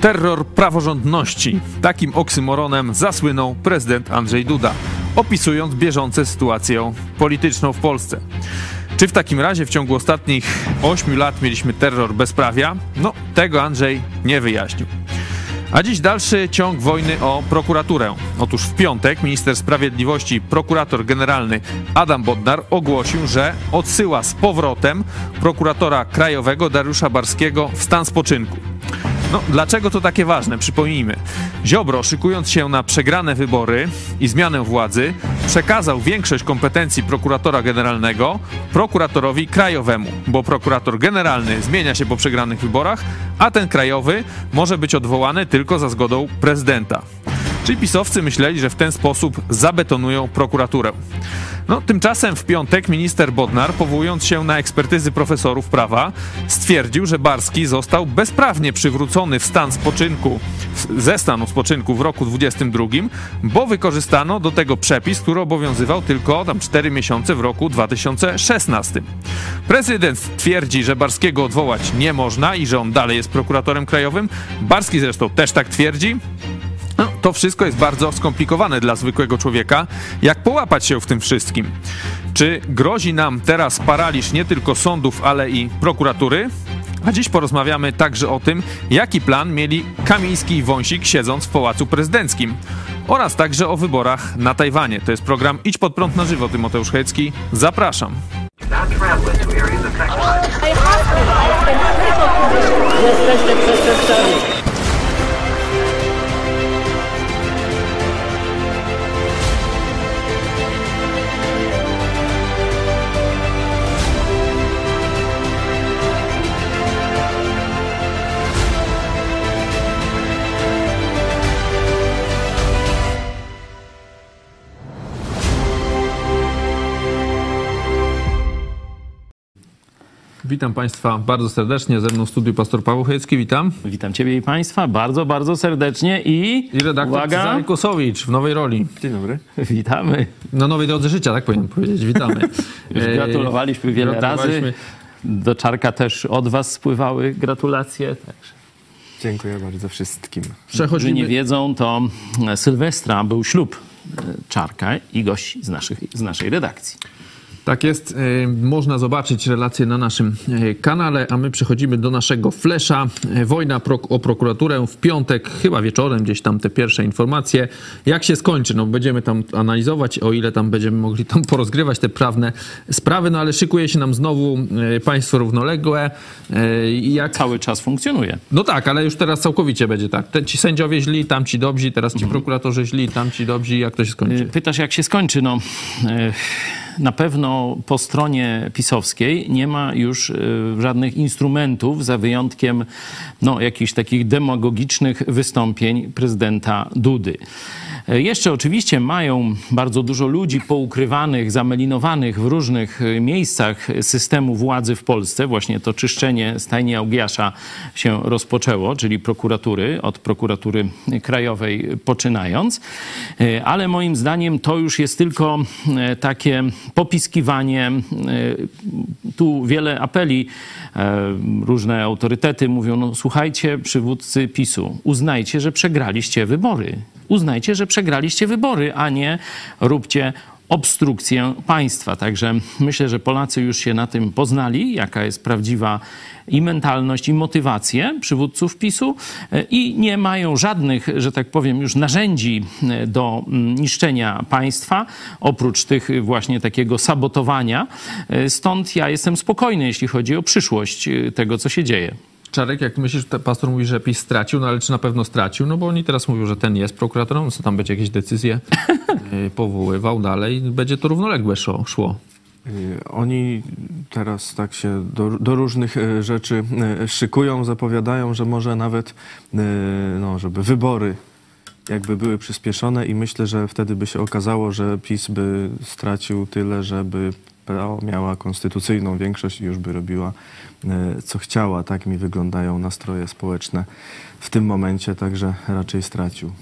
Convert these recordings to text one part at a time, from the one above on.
terror praworządności. Takim oksymoronem zasłynął prezydent Andrzej Duda, opisując bieżące sytuację polityczną w Polsce. Czy w takim razie w ciągu ostatnich 8 lat mieliśmy terror bezprawia? No, tego Andrzej nie wyjaśnił. A dziś dalszy ciąg wojny o prokuraturę. Otóż w piątek minister sprawiedliwości, prokurator generalny Adam Bodnar ogłosił, że odsyła z powrotem prokuratora krajowego Dariusza Barskiego w stan spoczynku. No, dlaczego to takie ważne? Przypomnijmy. Ziobro, szykując się na przegrane wybory i zmianę władzy, przekazał większość kompetencji prokuratora generalnego prokuratorowi krajowemu, bo prokurator generalny zmienia się po przegranych wyborach, a ten krajowy może być odwołany tylko za zgodą prezydenta. Czyli pisowcy myśleli, że w ten sposób zabetonują prokuraturę. No, tymczasem w piątek minister Bodnar, powołując się na ekspertyzy profesorów prawa, stwierdził, że Barski został bezprawnie przywrócony w stan spoczynku, ze stanu spoczynku w roku 22, bo wykorzystano do tego przepis, który obowiązywał tylko tam 4 miesiące w roku 2016. Prezydent twierdzi, że Barskiego odwołać nie można i że on dalej jest prokuratorem krajowym. Barski zresztą też tak twierdzi. No, to wszystko jest bardzo skomplikowane dla zwykłego człowieka. Jak połapać się w tym wszystkim? Czy grozi nam teraz paraliż nie tylko sądów, ale i prokuratury? A dziś porozmawiamy także o tym, jaki plan mieli Kamiński i Wąsik siedząc w Pałacu Prezydenckim. Oraz także o wyborach na Tajwanie. To jest program Idź pod prąd na żywo. Tymoteusz Hecki. Zapraszam. Jesteście przestępcami. Witam Państwa bardzo serdecznie. Ze mną w studiu pastor Paweł Chojecki. Witam. Witam Ciebie i Państwa bardzo, bardzo serdecznie i... I redaktor Uwaga. Cezary Kosowicz w nowej roli. Dzień dobry. Witamy. Na nowej drodze życia, tak powinien powiedzieć. Witamy. Już E, gratulowaliśmy wiele gratulowaliśmy. razy. Do Czarka też od Was spływały gratulacje. Także. Dziękuję bardzo wszystkim. Którzy nie Przechodzimy... wiedzą, to Sylwestra był ślub e, Czarka i gości z, naszych, z naszej redakcji. Tak jest. E, Można zobaczyć relacje na naszym e, kanale, a my przechodzimy do naszego flesza. E, Wojna o prokuraturę w piątek, chyba wieczorem, gdzieś tam te pierwsze informacje. Jak się skończy? No będziemy tam analizować, o ile tam będziemy mogli tam porozgrywać te prawne sprawy, no ale szykuje się nam znowu państwo równoległe. Jak... Cały czas funkcjonuje. No tak, ale już teraz całkowicie będzie tak. Te, ci sędziowie źli, tam ci dobrzy, teraz ci prokuratorzy źli, tam ci dobrzy. Jak to się skończy? Pytasz, jak się skończy? No, na pewno po stronie pisowskiej nie ma już e, żadnych instrumentów, za wyjątkiem no, jakichś takich demagogicznych wystąpień prezydenta Dudy. E, Jeszcze oczywiście mają bardzo dużo ludzi poukrywanych, zamelinowanych w różnych e, miejscach systemu władzy w Polsce. Właśnie to czyszczenie stajni Augiasza się rozpoczęło, czyli prokuratury, od prokuratury krajowej poczynając. E, Ale moim zdaniem to już jest tylko takie popiskiwanie. Tu wiele apeli, różne autorytety mówią, no słuchajcie, przywódcy PiSu, uznajcie, że przegraliście wybory. Uznajcie, że przegraliście wybory, a nie róbcie obstrukcję państwa. Także myślę, że Polacy już się na tym poznali, jaka jest prawdziwa i mentalność, i motywacje przywódców PiSu e, i nie mają żadnych, że tak powiem, już narzędzi e, do mm, niszczenia państwa, oprócz tych właśnie takiego sabotowania. E, Stąd ja jestem spokojny, jeśli chodzi o przyszłość tego, co się dzieje. Czarek, jak myślisz, te pastor mówi, że PiS stracił, no ale czy na pewno stracił? No bo oni teraz mówią, że ten jest prokuratorem, no co tam będzie jakieś decyzje y, powoływał dalej, będzie to równoległe szło. Y, Oni teraz tak się do, do różnych y, rzeczy szykują, zapowiadają, że może nawet, no, żeby wybory jakby były przyspieszone i myślę, że wtedy by się okazało, że PiS by stracił tyle, żeby PO miała konstytucyjną większość i już by robiła y, co chciała. Tak mi wyglądają nastroje społeczne w tym momencie, także raczej stracił.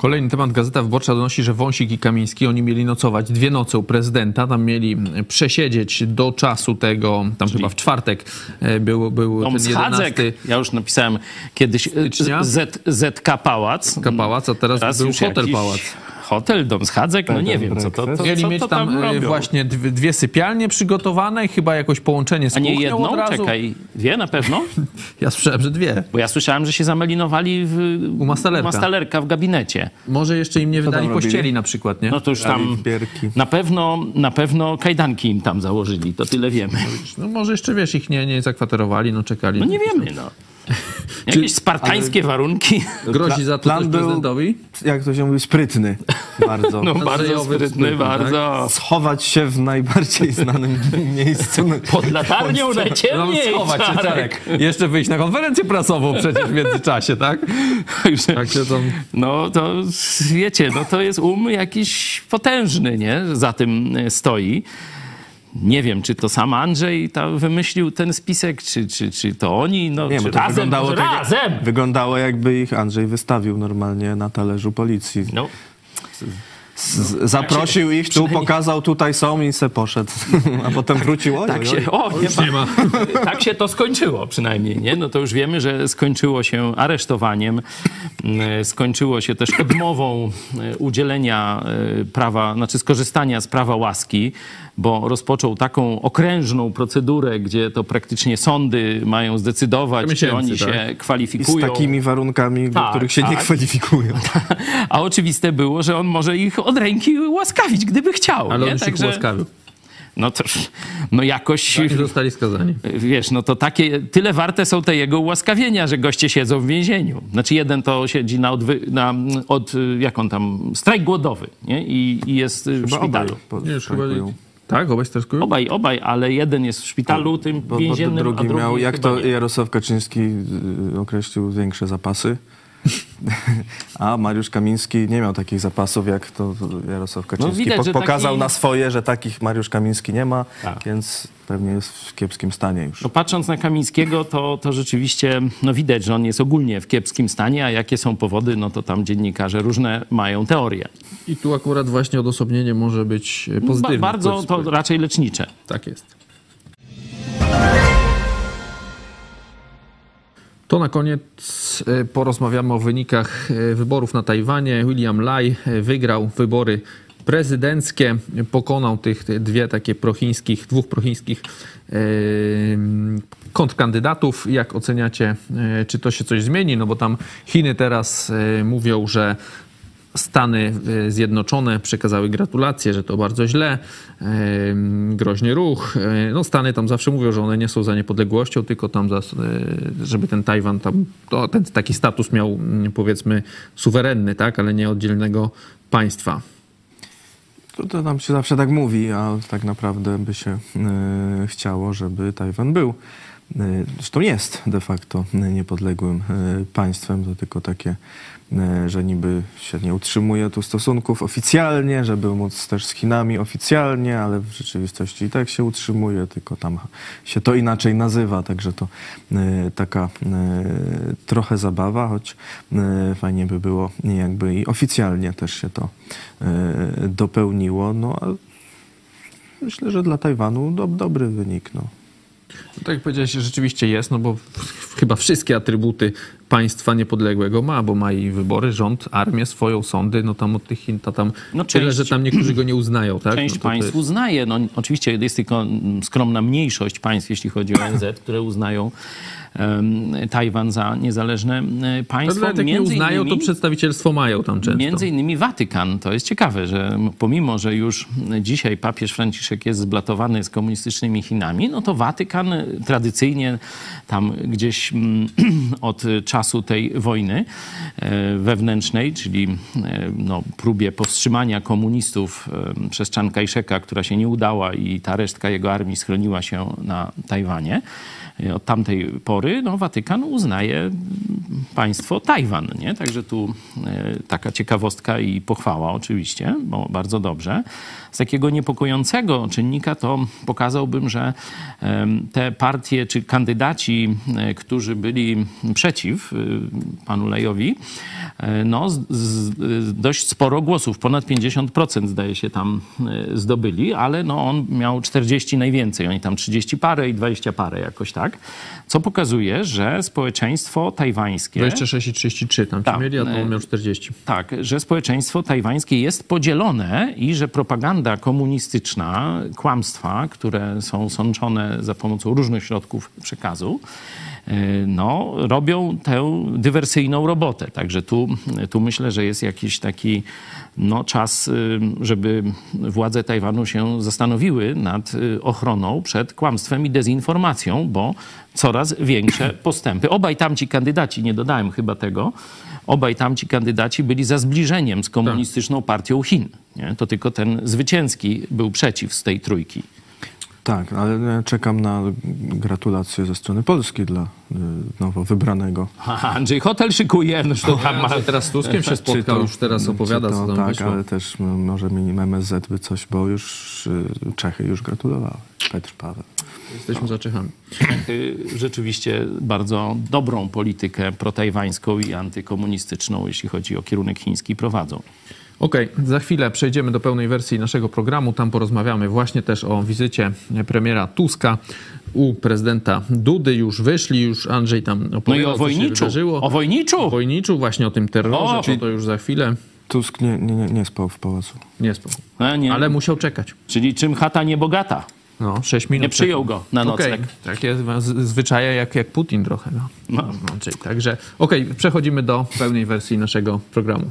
Kolejny temat. Gazeta Wyborcza donosi, że Wąsik i Kamiński, oni mieli nocować dwie noce u prezydenta. Tam mieli przesiedzieć do czasu tego, tam chyba w czwartek e, był, był ten Schadzek, 11 ja już napisałem kiedyś e, Stycznia? Z, ZK Pałac. Pałac, a teraz był już hotel jakiś Pałac. Hotel, dom Schadzek, no nie wiem, co to, to, breakfast. Mieli co mieć to tam, tam e, robią. właśnie dwie, dwie sypialnie przygotowane i chyba jakoś połączenie z A nie jedną? od razu. Czekaj, dwie na pewno? Ja słyszałem, że dwie. Bo ja słyszałem, że się zamelinowali w, U Mastalerka. Mastalerka w gabinecie. Może jeszcze im nie wydali robili? pościeli na przykład, nie? No to już tam na pewno, na pewno kajdanki im tam założyli, to tyle wiemy. No może jeszcze, wiesz, ich nie, nie zakwaterono, no czekali. No nie wiemy, no. Jakieś spartańskie warunki. Grozi za to Plan był- prezydentowi? Jak to się mówi, sprytny bardzo. No bardzo sprytny, sprytny, tak? bardzo. Schować się w najbardziej znanym miejscu. Pod latarnią No, najciemniej, schować się, Czarek. Czarek. Jeszcze wyjść na konferencję prasową przecież w międzyczasie, tak? Tak się tam... No to wiecie, no to jest um jakiś potężny, nie? Za tym e, stoi. Nie wiem, czy to sam Andrzej ta wymyślił ten spisek, czy, czy, czy to oni, no Nie, czy to razem, wyglądało tak, razem. Wyglądało jakby ich Andrzej wystawił normalnie na talerzu policji. No, Z, zaprosił ich, tu przynajmniej- pokazał, tutaj są i se poszedł. A potem wrócił, oj, tak oj, się, oj. o, nie ma. Nie ma. tak się to skończyło przynajmniej, nie? No to już wiemy, że skończyło się aresztowaniem, e, skończyło się też odmową e, udzielenia e, prawa, znaczy skorzystania z prawa łaski, bo rozpoczął taką okrężną procedurę, gdzie to praktycznie sądy mają zdecydować, czy oni tak. się I z kwalifikują. takimi warunkami, do Tak, których się nie tak. kwalifikują. A oczywiste było, że on może ich od ręki łaskawić, gdyby chciał. Ale nie? on już ich ułaskawił. no to no jakoś I zostali skazani. Wiesz, no to takie, tyle warte są te jego ułaskawienia, że goście siedzą w więzieniu. Znaczy jeden to siedzi na, odwy, na od, jak on tam, strajk głodowy, nie? I, i jest w Chyba obaj szpitalu. po- Nie, już chyba... strajkują. Tak, obaj streskują? Obaj, obaj, ale jeden jest w szpitalu tym Bo, bo więziennym, a drugi drugi miał, jak to nie. Jarosław Kaczyński y, określił, większe zapasy. A Mariusz Kamiński nie miał takich zapasów, jak to Jarosław Kaczyński widać, po- pokazał taki- na swoje, że takich Mariusz Kamiński nie ma, Tak. więc pewnie jest w kiepskim stanie już. No patrząc na Kamińskiego, to, to rzeczywiście no widać, że on jest ogólnie w kiepskim stanie, a jakie są powody, no to tam dziennikarze różne mają teorie. I tu akurat właśnie odosobnienie może być e, pozytywne. Ba- bardzo to raczej lecznicze. Tak jest. To na koniec e, porozmawiamy o wynikach e, wyborów na Tajwanie. William Lai e, wygrał wybory prezydenckie, pokonał tych dwie takie prochińskich, dwóch prochińskich kontrkandydatów. Jak oceniacie, czy to się coś zmieni? No bo tam Chiny teraz mówią, że Stany e, Zjednoczone przekazały gratulacje, że to bardzo źle, e, groźny ruch. E, No Stany tam zawsze mówią, że one nie są za niepodległością, tylko tam, za, żeby ten Tajwan tam, to, ten taki status miał mm, powiedzmy suwerenny, tak, ale nie oddzielnego państwa. To, to nam się zawsze tak mówi, a tak naprawdę by się e, chciało, żeby Tajwan był. Zresztą jest de facto niepodległym państwem, to tylko takie, że niby się nie utrzymuje tu stosunków oficjalnie, żeby móc też z Chinami oficjalnie, ale w rzeczywistości i tak się utrzymuje, tylko tam się to inaczej nazywa, także to e, taka e, trochę zabawa, choć e, fajnie by było jakby i oficjalnie też się to e, dopełniło. No, myślę, że dla Tajwanu do, dobry wynik. No. No, tak jak powiedziałeś, rzeczywiście jest, no bo chyba wszystkie atrybuty państwa niepodległego ma, bo ma i wybory, rząd, armię, swoją, sądy, no tam od tych Chin, to tam No tyle, część- że tam niektórzy go nie uznają, tak? Część no państw jest- uznaje, no oczywiście jest tylko skromna mniejszość państw, jeśli chodzi o ONZ, które uznają Tajwan za niezależne To państwo. nawet jak nie Między uznają, to innymi- przedstawicielstwo mają tam często. Między innymi Watykan. To jest ciekawe, że pomimo, że już dzisiaj papież Franciszek jest zblatowany z komunistycznymi Chinami, no to Watykan e, tradycyjnie tam gdzieś od czasu tej wojny e, wewnętrznej, czyli e, no, próbie powstrzymania komunistów przez Chiang Kai-sheka, która się nie udała i ta resztka jego armii schroniła się na Tajwanie. E, Od tamtej pory no, Watykan uznaje państwo Tajwan. Nie? Także tu e, taka ciekawostka i pochwała oczywiście, bo bardzo dobrze. Z takiego niepokojącego czynnika to pokazałbym, że te partie czy kandydaci, e, którzy byli przeciw panu Lejowi, no, z, z, dość sporo głosów, ponad 50% zdaje się tam zdobyli, ale no, on miał 40 najwięcej, oni tam 30 parę i 20 parę jakoś tak, co pokazuje, że społeczeństwo tajwańskie... 26 i 33 tam Tak. mieli, a to on miał 40. Tak, że społeczeństwo tajwańskie jest podzielone i że propaganda komunistyczna, kłamstwa, które są sączone za pomocą różnych środków przekazu, no, robią tę dywersyjną robotę. Także tu, tu myślę, że jest jakiś taki no, czas, y, żeby władze Tajwanu się zastanowiły nad y, ochroną przed kłamstwem i dezinformacją, bo coraz większe postępy. Obaj tamci kandydaci, nie dodałem chyba tego, obaj tamci kandydaci byli za zbliżeniem z komunistyczną partią Chin. Nie? To tylko ten zwycięski był przeciw z tej trójki. Tak, ale czekam na gratulacje ze strony Polski dla y, nowo wybranego. Haha, Andrzej Hotel szykuje, no to tam ma... teraz z Tuskiem się spotkał, już teraz opowiada, czy co tam tak, wyszło. ale też może mi MSZ by coś, bo już y, Czechy już gratulowały. Petr Paweł. Jesteśmy za Czechami. y, rzeczywiście bardzo dobrą politykę protajwańską i antykomunistyczną, jeśli chodzi o kierunek chiński, prowadzą. Okej, za chwilę przejdziemy do pełnej wersji naszego programu. Tam porozmawiamy właśnie też o wizycie premiera Tuska u prezydenta Dudy. Już wyszli, już Andrzej tam No i opowiadał, o co się Wojniczu. wydarzyło. O Wojniczu! O Wojniczu, właśnie o tym terrorze, O! to, to już za chwilę. Tusk nie, nie, nie, spał w pałacu. Nie spał. No, nie, Ale musiał czekać. Czyli czym chata nie bogata? No, 6 minut. Nie przyjął go na nocleg. Takie z- zwyczaje jak, jak Putin trochę. No. No. No, także, okej, przechodzimy do pełnej wersji naszego programu.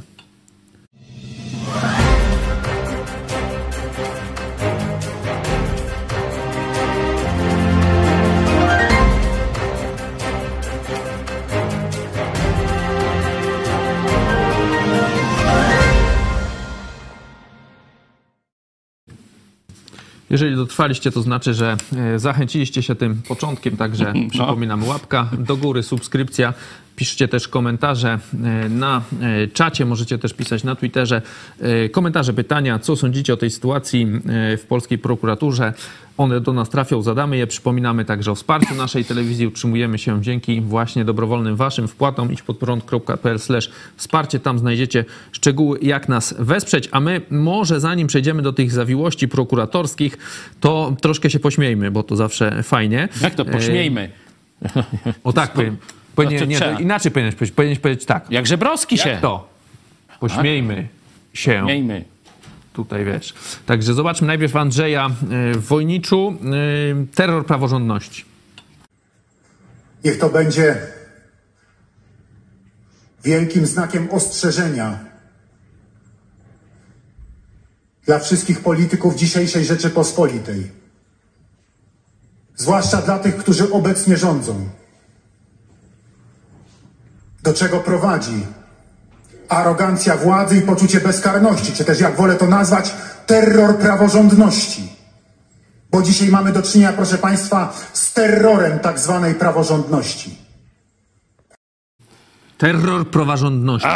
Jeżeli dotrwaliście, to znaczy, że e, zachęciliście się tym początkiem, także przypominam łapka do góry, subskrypcja. Piszcie też komentarze e, na e, czacie, możecie też pisać na Twitterze e, komentarze, pytania, co sądzicie o tej sytuacji w polskiej prokuraturze. One do nas trafią, zadamy je. Przypominamy także o wsparciu naszej telewizji. Utrzymujemy się dzięki właśnie dobrowolnym waszym wpłatom. Idź pod prąd.pl wsparcie. Tam znajdziecie szczegóły, jak nas wesprzeć. A my może zanim przejdziemy do tych zawiłości prokuratorskich, to troszkę się pośmiejmy, bo to zawsze fajnie. Jak to pośmiejmy? O tak, powiem. Powinien, to nie, to inaczej powinieneś powiedzieć. Powinieneś powiedzieć tak. Jak żebrowski się. To. Pośmiejmy się. Miejmy. Tutaj wiesz. Także zobaczmy najpierw Andrzeja y, w Wojniczu. Y, terror praworządności. Niech to będzie wielkim znakiem ostrzeżenia dla wszystkich polityków dzisiejszej Rzeczypospolitej. Zwłaszcza dla tych, którzy obecnie rządzą. Do czego prowadzi arogancja władzy i poczucie bezkarności, czy też jak wolę to nazwać, terror praworządności. Bo dzisiaj mamy do czynienia, proszę Państwa, z terrorem tak zwanej praworządności. Terror praworządności.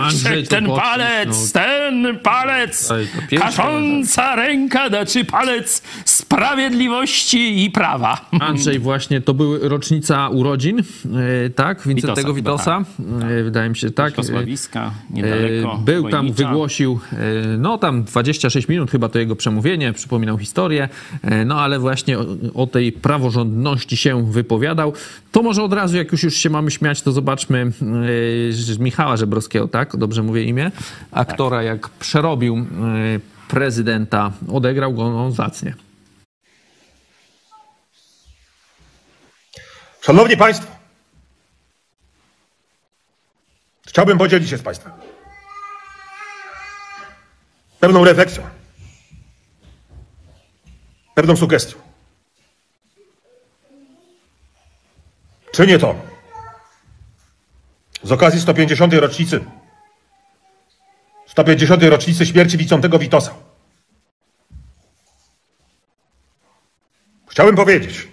Andrzej ten podpisz, palec, no. ten palec, Ej, kasząca ręka, znaczy palec sprawiedliwości i prawa. Andrzej, właśnie to były rocznica urodzin, e, tak? Wincentego Witosa Witosa. chyba, E, Wydaje mi się, tak. Wrocławiska, E, niedaleko Był tam, Wojnicza. wygłosił, e, no tam 26 minut chyba to jego przemówienie, przypominał historię, e, no ale właśnie o, o tej praworządności się wypowiadał. To może od razu, jak już, już się mamy śmiać, to zobaczmy e, Michała Żebrowskiego, tak? Dobrze mówię imię? Aktora, jak przerobił e, prezydenta, odegrał go no, zacnie. Szanowni Państwo, chciałbym podzielić się z Państwem pewną refleksją, pewną sugestią. Czynię to z okazji 150. rocznicy 150. rocznicy śmierci Wicątego Witosa. Chciałbym powiedzieć,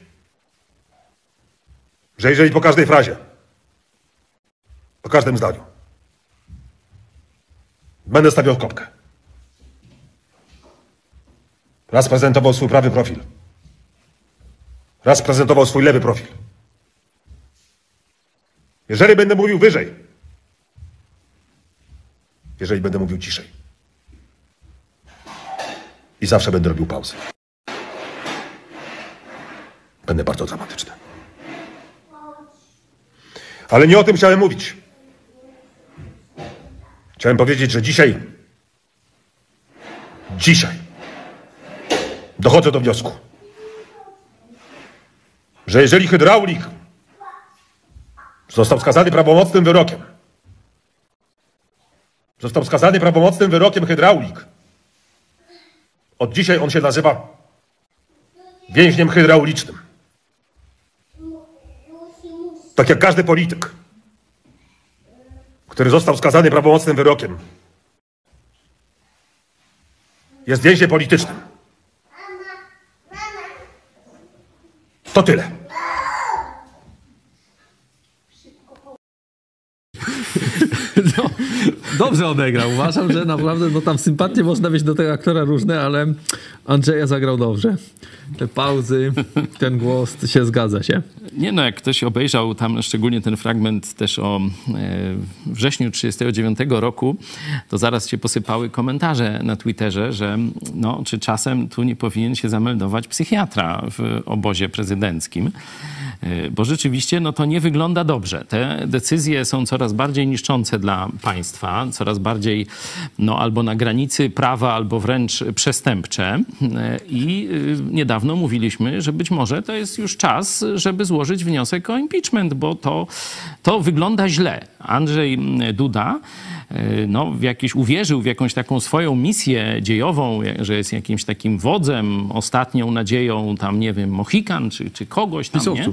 że jeżeli po każdej frazie Po każdym zdaniu. Będę stawiał kropkę. Raz prezentował swój prawy profil. Raz prezentował swój lewy profil. Jeżeli będę mówił wyżej, jeżeli będę mówił ciszej. I zawsze będę robił pauzę. Będę bardzo dramatyczny. Ale nie o tym chciałem mówić. Chciałem powiedzieć, że dzisiaj, dzisiaj dochodzę do wniosku, że jeżeli hydraulik został skazany prawomocnym wyrokiem, został skazany prawomocnym wyrokiem hydraulik, od dzisiaj on się nazywa więźniem hydraulicznym. Tak jak każdy polityk, który został skazany prawomocnym wyrokiem, jest więźniem politycznym. To tyle. No, dobrze odegrał. Uważam, że naprawdę no, tam sympatie można mieć do tego aktora różne, ale Andrzeja zagrał dobrze. Te pauzy, ten głos się zgadza się. Nie no, jak ktoś obejrzał tam szczególnie ten fragment też o e, wrześniu 1939 roku, to zaraz się posypały komentarze na Twitterze, że no, czy czasem tu nie powinien się zameldować psychiatra w obozie prezydenckim. E, Bo rzeczywiście no, to nie wygląda dobrze. Te decyzje są coraz bardziej niszczące dla państwa, coraz bardziej no, albo na granicy prawa, albo wręcz przestępcze. E, I y, niedawno mówiliśmy, że być może to jest już czas, żeby złożyć wniosek o impeachment, bo to, to wygląda źle. Andrzej Duda y, no, w jakiś, uwierzył w jakąś taką swoją misję dziejową, że jest jakimś takim wodzem, ostatnią nadzieją, tam nie wiem, Mohikan czy, czy kogoś tam, nie?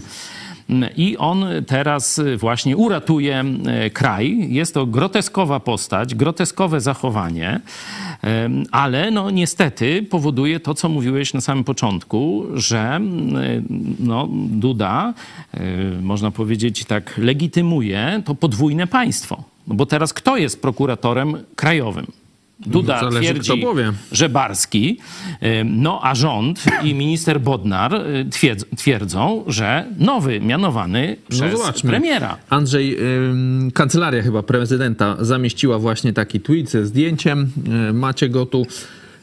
I on teraz właśnie uratuje e, kraj. Jest to groteskowa postać, groteskowe zachowanie, em, ale no niestety powoduje to, co mówiłeś na samym początku, że mm, no, Duda, e, można powiedzieć tak, legitymuje to podwójne państwo. No bo teraz kto jest prokuratorem krajowym? Duda Zależy, twierdzi, że Barski, y, no a rząd i minister Bodnar y, twierdz, twierdzą, że nowy mianowany przez zobaczmy. premiera. Andrzej, kancelaria chyba prezydenta zamieściła właśnie taki tweet ze zdjęciem. Yy, macie go tu.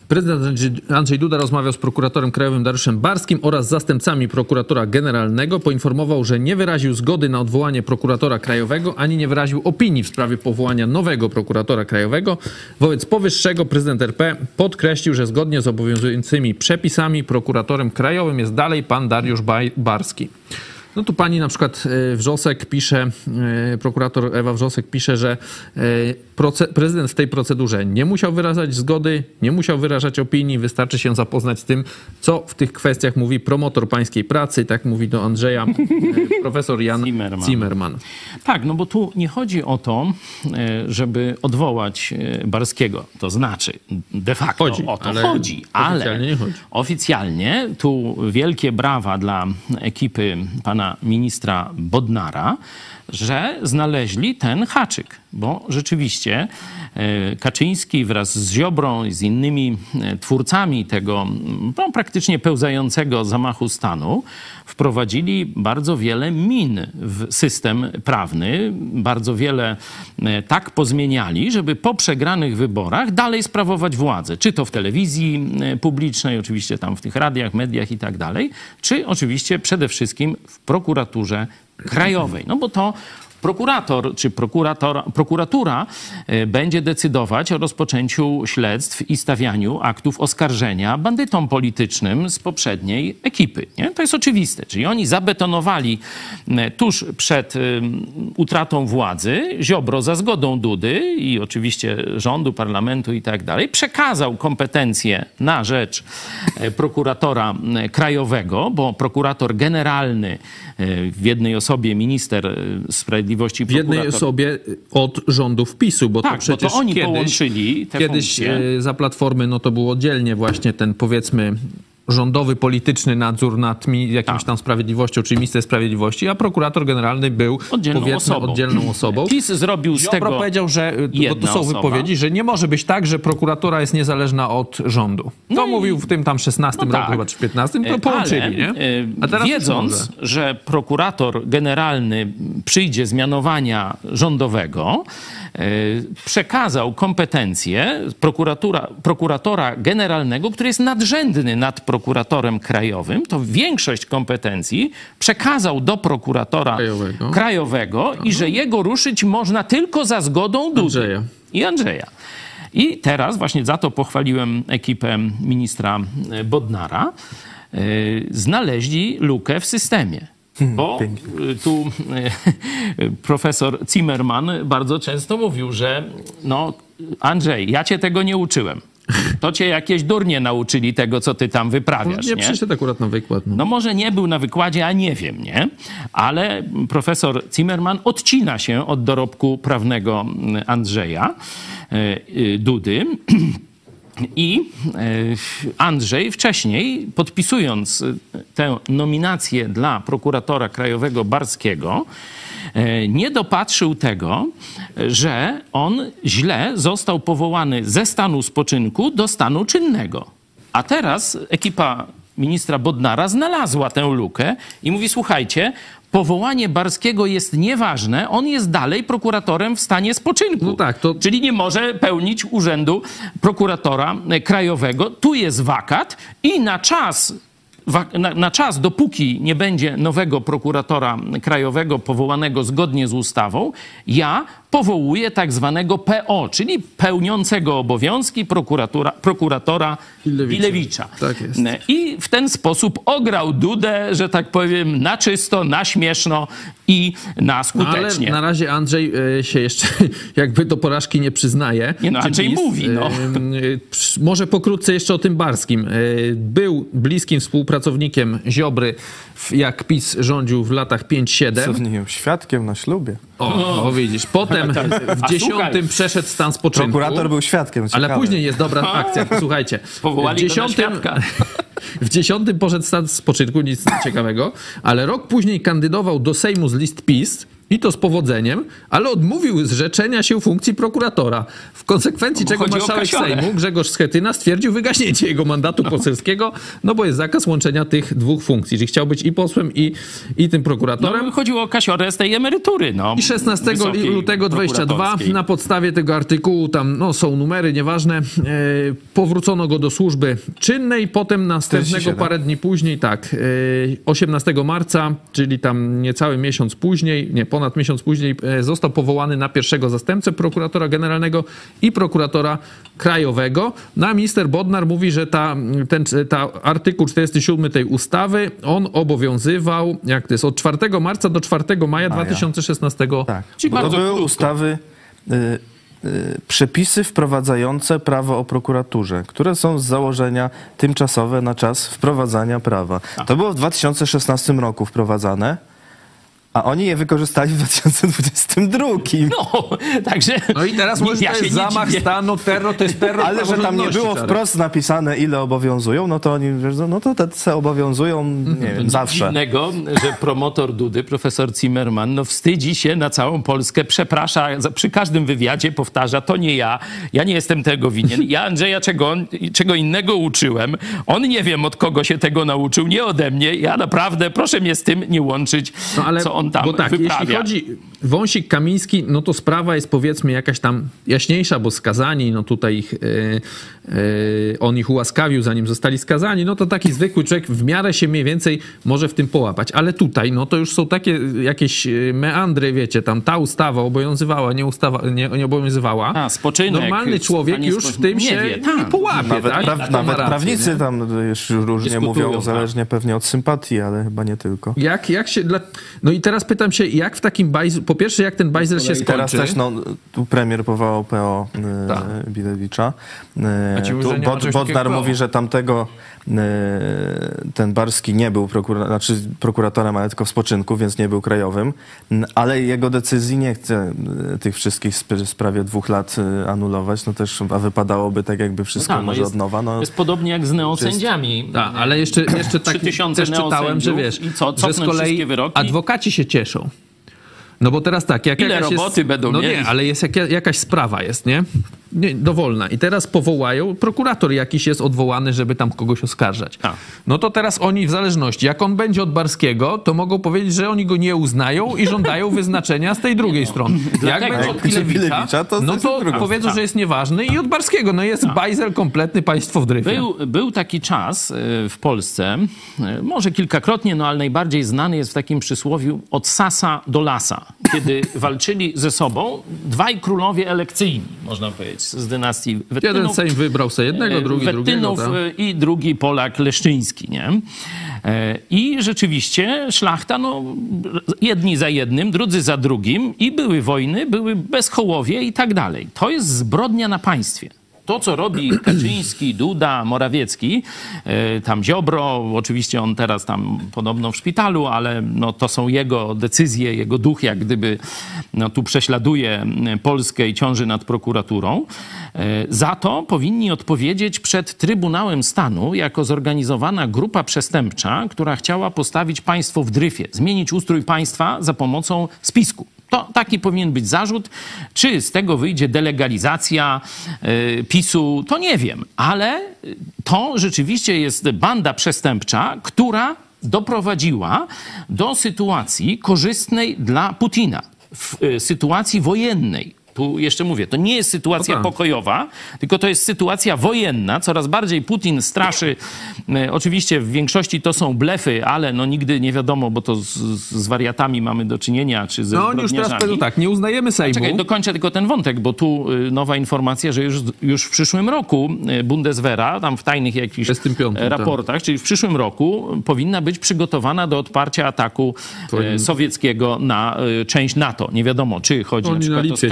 Prezydent Andrzej- Duda rozmawiał z prokuratorem krajowym Dariuszem Barskim oraz zastępcami prokuratora generalnego. Poinformował, że nie wyraził zgody na odwołanie prokuratora krajowego, ani nie wyraził opinii w sprawie powołania nowego prokuratora krajowego. Wobec powyższego prezydent RP podkreślił, że zgodnie z obowiązującymi przepisami prokuratorem krajowym jest dalej pan Dariusz Barski. No tu pani na przykład e, Wrzosek pisze, e, prokurator Ewa Wrzosek pisze, że e, prezydent w tej procedurze nie musiał wyrażać zgody, nie musiał wyrażać opinii, wystarczy się zapoznać z tym, co w tych kwestiach mówi promotor pańskiej pracy, tak mówi do Andrzeja profesor Jan Zimmerman. Zimmerman. Tak, no bo tu nie chodzi o to, żeby odwołać Barskiego. To znaczy, de facto Chodzi, o to ale chodzi, ale oficjalnie nie chodzi. oficjalnie tu wielkie brawa dla ekipy pana ministra Bodnara, że znaleźli ten haczyk, bo rzeczywiście e, Kaczyński wraz z Ziobrą i z innymi e, twórcami tego no, praktycznie pełzającego zamachu stanu wprowadzili bardzo wiele min w system prawny, bardzo wiele e, tak pozmieniali, żeby po przegranych wyborach dalej sprawować władzę, czy to w telewizji publicznej, oczywiście tam w tych radiach, mediach i tak dalej, czy oczywiście przede wszystkim w prokuraturze krajowej. No bo to prokurator czy prokurator, prokuratura e, będzie decydować o rozpoczęciu śledztw i stawianiu aktów oskarżenia bandytom politycznym z poprzedniej ekipy. Nie? To jest oczywiste. Czyli oni zabetonowali e, tuż przed e, utratą władzy, Ziobro za zgodą Dudy i oczywiście rządu, parlamentu i tak dalej, przekazał kompetencje na rzecz prokuratora krajowego, bo prokurator generalny w jednej osobie minister e, sprawiedliwości W jednej osobie od rządów PiSu, bo Tak, to bo przecież to oni kiedyś, połączyli te kiedyś funkcje. e, za Platformy no to był oddzielnie właśnie ten powiedzmy rządowy, polityczny nadzór nad mi, jakimś Tak. tam sprawiedliwością, czy minister sprawiedliwości, a prokurator generalny był Oddzielną powiedzmy osobą. oddzielną osobą. PiS zrobił z Ziobro tego... powiedział, że y, bo to są osoba. wypowiedzi, że nie może być tak, że prokuratura jest niezależna od rządu. To No mówił w tym tam 16 No roku tak. chyba, czy 15, to E, połączyli, ale, nie? e, A teraz wiedząc, że prokurator generalny przyjdzie z mianowania rządowego, przekazał kompetencje prokuratura, prokuratora generalnego, który jest nadrzędny nad prokuratorem krajowym, to większość kompetencji przekazał do prokuratora Krajowego. krajowego i że jego ruszyć można tylko za zgodą Dudy Andrzeja. i Andrzeja. I teraz właśnie za to pochwaliłem ekipę ministra e, Bodnara. E, Znaleźli lukę w systemie. Bo e, tu e, profesor Zimmerman bardzo często mówił, że no Andrzej, ja cię tego nie uczyłem. To cię jakieś durnie nauczyli tego, co ty tam wyprawiasz. Nie nie? przyszedł akurat na wykład. No. No może nie był na wykładzie, a nie wiem, nie? Ale profesor Zimmerman odcina się od dorobku prawnego mm, Andrzeja e, Dudy. I e, Andrzej wcześniej, podpisując e, tę nominację dla prokuratora krajowego Barskiego, e, nie dopatrzył tego, że on źle został powołany ze stanu spoczynku do stanu czynnego. A teraz ekipa ministra Bodnara znalazła tę lukę i mówi: Słuchajcie, powołanie Barskiego jest nieważne, on jest dalej prokuratorem w stanie spoczynku. No tak, to- Czyli nie może pełnić urzędu prokuratora e, krajowego. Tu jest wakat i na czas. Na, na czas, dopóki nie będzie nowego prokuratora krajowego powołanego zgodnie z ustawą, ja powołuję tak zwanego PO, czyli pełniącego obowiązki prokuratora, prokuratora Ilewicza. Ilewicza. Tak jest. I w ten sposób ograł Dudę, że tak powiem, na czysto, na śmieszno i na Ale skutecznie. na razie Andrzej e, się jeszcze jakby do porażki nie przyznaje. Nie no, Andrzej mówi, no. e, psz- Może pokrótce jeszcze o tym Barskim. E, Był bliskim współpracownikiem Ziobry, jak PiS rządził w latach 5-7. Co w nim świadkiem na ślubie. O, o widzisz. Potem w dziesiątym przeszedł stan spoczynku. Prokurator był świadkiem, Ale ciekawe. później jest dobra akcja. Słuchajcie. Powołali w dziesiątym, w dziesiątym poszedł stan spoczynku, nic ciekawego, ale rok później kandydował do Sejmu z list PiS. I to z powodzeniem, ale odmówił zrzeczenia się funkcji prokuratora. W konsekwencji bo czego marszałek. Sejmu Grzegorz Schetyna stwierdził wygaśnięcie jego mandatu poselskiego, no bo jest zakaz łączenia tych dwóch funkcji. Czyli chciał być i posłem, i, i tym prokuratorem. No, chodziło o kasiorę z tej emerytury. No, I 16 wysokiej lutego 22 prokuratorskiej. na podstawie tego artykułu, tam no, są numery, nieważne, e, powrócono go do służby czynnej, potem następnego 47. parę dni później, tak, e, 18 marca, czyli tam niecały miesiąc później, nie, ponad miesiąc później, e, został powołany na pierwszego zastępcę prokuratora generalnego i prokuratora krajowego. No a minister Bodnar mówi, że ta, ten ta artykuł 47 tej ustawy, on obowiązywał, jak to jest, od 4 marca do 4 maja 2016 Tak. Czyli to były krótko. ustawy, y, y, przepisy wprowadzające prawo o prokuraturze, które są z założenia tymczasowe na czas wprowadzania prawa. To było w 2016 roku wprowadzane, a oni je wykorzystali w 2022. No, także... No i teraz może ja to jest zamach dziwię. stanu, terror, to jest terror Ale że tam nie było Czarek. wprost napisane, ile obowiązują, no to oni, wiesz, no to te se obowiązują, nie wiem, zawsze. Dziwnego, że promotor Dudy, profesor Zimmerman, no wstydzi się na całą Polskę, przeprasza, za- przy każdym wywiadzie powtarza, to nie ja, ja nie jestem tego winien. Ja Andrzeja czego, czego innego uczyłem, on nie wiem od kogo się tego nauczył, nie ode mnie, ja naprawdę, proszę mnie z tym nie łączyć, No ale, co on tam bo tak, wyprawia. jeśli chodzi wąsik Kamiński, no to sprawa jest powiedzmy jakaś tam jaśniejsza, bo skazani, no tutaj ich, e, on ich ułaskawił, zanim zostali skazani, no to taki zwykły człowiek w miarę się mniej więcej może w tym połapać. Ale tutaj, no to już są takie jakieś e, meandry, wiecie, tam ta ustawa obowiązywała, nie, ustawa, nie, nie obowiązywała. A, spoczynek, Normalny człowiek już w tym Nie się wie, tak. nie połapie, Nawet, tak? praw, nawet rację, prawnicy nie? tam już różnie Dyskutują, mówią, tak. zależnie pewnie od sympatii, ale chyba nie tylko. Jak, jak się. Dla... No i teraz pytam się, jak w takim bajzel, po pierwsze, jak ten bajzel się I teraz skończy? też no, tu premier powołał PO Tak. e, Bilewicza. A ci mówią, tu Bodnar mówi, że tamtego ten Barski nie był prokura- znaczy prokuratorem, ale tylko w spoczynku, więc nie był krajowym, ale jego decyzji nie chce e, tych wszystkich sp- z prawie dwóch lat e, anulować, no też a wypadałoby tak jakby wszystko Tak, no może jest- od nowa. No, Jest podobnie jak z neosędziami. Tak, ale jeszcze, jeszcze tak 3000 też czytałem, że wiesz, i co, że z kolei adwokaci się cieszą. No bo teraz tak, jak Ile roboty jest, będą No mieli? nie, ale jest jak, jakaś sprawa jest, nie? Nie? Dowolna. I teraz powołają, prokurator jakiś jest odwołany, żeby tam kogoś oskarżać. A. No to teraz oni w zależności, jak on będzie od Barskiego, to mogą powiedzieć, że oni go nie uznają i żądają wyznaczenia z tej drugiej strony. Jak Dlatego- będzie od Pilewicza, to no to powiedzą, że jest nieważny i od Barskiego. No jest bajzel kompletny, państwo w dryfie. Był, był taki czas y, w Polsce, y, może kilkakrotnie, no ale najbardziej znany jest w takim przysłowiu od sasa do lasa, kiedy walczyli ze sobą dwaj królowie elekcyjni, można powiedzieć, z dynastii Wettynów. Jeden Sejm wybrał sobie jednego, e, drugi drugiego. Wettynów tak? e, i drugi Polak Leszczyński, nie? E, I rzeczywiście szlachta, no, jedni za jednym, drudzy za drugim i były wojny, były bezchołowie i tak dalej. To jest zbrodnia na państwie. To, co robi Kaczyński, Duda, Morawiecki, e, tam Ziobro, oczywiście on teraz tam podobno w szpitalu, ale no, to są jego decyzje, jego duch jak gdyby no, tu prześladuje Polskę i ciąży nad prokuraturą. E, Za to powinni odpowiedzieć przed Trybunałem Stanu jako zorganizowana grupa przestępcza, która chciała postawić państwo w dryfie, zmienić ustrój państwa za pomocą spisku. To taki powinien być zarzut. Czy z tego wyjdzie delegalizacja y, PiSu, to nie wiem, ale to rzeczywiście jest banda przestępcza, która doprowadziła do sytuacji korzystnej dla Putina, w y, sytuacji wojennej. Tu jeszcze mówię, to nie jest sytuacja tak. pokojowa, tylko to jest sytuacja wojenna. Coraz bardziej Putin straszy. E, Oczywiście w większości to są blefy, ale no nigdy nie wiadomo, bo to z, z wariatami mamy do czynienia, czy ze No już teraz powiedzą tak, nie uznajemy Sejmu. Czekaj, dokończę tylko ten wątek, bo tu y, nowa informacja, że już, już w przyszłym roku y, Bundeswehra, tam w tajnych jakichś 25, e, raportach, czyli w przyszłym roku powinna być przygotowana do odparcia ataku e, sowieckiego na e, część NATO. Nie wiadomo, czy chodzi Oni na przykład o Litwie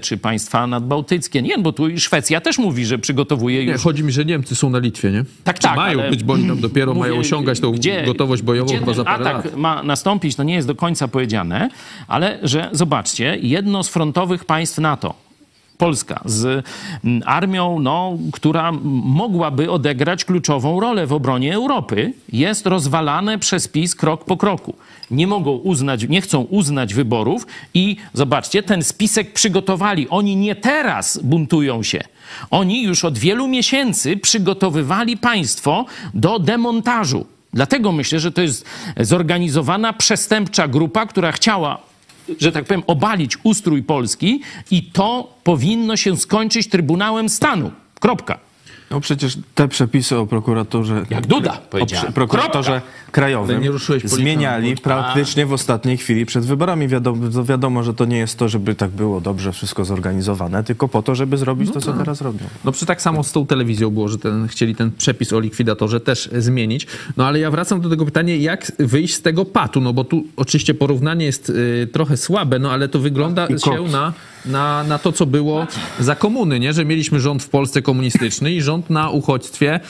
Czy państwa nadbałtyckie. Nie, bo tu i Szwecja też mówi, że przygotowuje Nie, już chodzi mi, że Niemcy są na Litwie, nie? tak, Czy tak. Mają ale być, bo oni tam dopiero mówię, mają osiągać tą gotowość bojową gdzie chyba za parę atak lat. ma nastąpić, to nie jest do końca powiedziane, ale że zobaczcie, jedno z frontowych państw NATO, Polska z mm, armią, no, która mogłaby odegrać kluczową rolę w obronie Europy, jest rozwalane przez PiS krok po kroku. Nie mogą uznać, nie chcą uznać wyborów i zobaczcie, ten spisek przygotowali. Oni nie teraz buntują się. Oni już od wielu miesięcy przygotowywali państwo do demontażu. Dlatego myślę, że to jest zorganizowana przestępcza grupa, która chciała że tak powiem, obalić ustrój Polski i to powinno się skończyć Trybunałem Stanu. Kropka. No przecież te przepisy o prokuraturze... Jak Duda o prokuratorze Kropka. krajowym zmieniali praktycznie w ostatniej chwili przed wyborami. Wiadomo, wiadomo, że to nie jest to, żeby tak było dobrze wszystko zorganizowane, tylko po to, żeby zrobić to, co teraz robią. No przy tak samo z tą telewizją było, że ten, chcieli ten przepis o likwidatorze też zmienić. No ale ja wracam do tego pytania, jak wyjść z tego patu? No bo tu oczywiście porównanie jest y, trochę słabe, no ale to wygląda się na, na, na to, co było za komuny, nie? Że mieliśmy rząd w Polsce komunistyczny i rząd na uchodźstwie,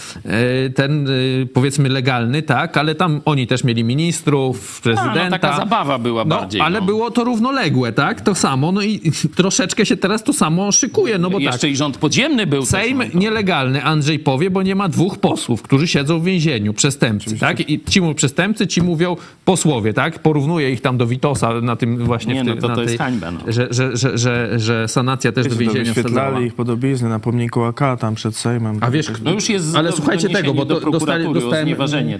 y, ten y, powiedzmy legalny, tak? Ale tam oni też mieli ministrów, prezydenta. no, taka zabawa była no, bardziej, Ale no. było to równoległe, tak? To samo. No i troszeczkę się teraz to samo szykuje, no bo tak. Jeszcze i rząd podziemny był. Sejm no. nielegalny, Andrzej powie, bo nie ma dwóch posłów, którzy siedzą w więzieniu, przestępcy, tak? I ci mówią przestępcy, ci mówią posłowie, tak? Porównuje ich tam do Witosa na tym właśnie... Nie, w no ty- to na to jest tej- hańba, no. Że, że, że, że, że sanacja też do Wiecie, to więzienia wsadzała. wyświetlali ich podobizny na pomniku AK tam przed Sejmem. A wiesz, No już jest ale do- słuchajcie tego, bo do dostali, dostałem,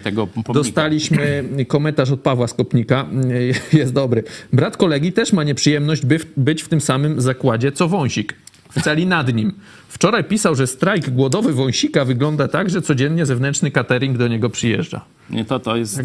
tego pomnika. dostaliśmy komentarz od Pawła Skopnika, jest dobry. Brat kolegi też ma nieprzyjemność by, być w tym samym zakładzie co Wąsik. W celi nad nim. Wczoraj pisał, że strajk głodowy Wąsika wygląda tak, że codziennie zewnętrzny catering do niego przyjeżdża. Nie, To, to jest...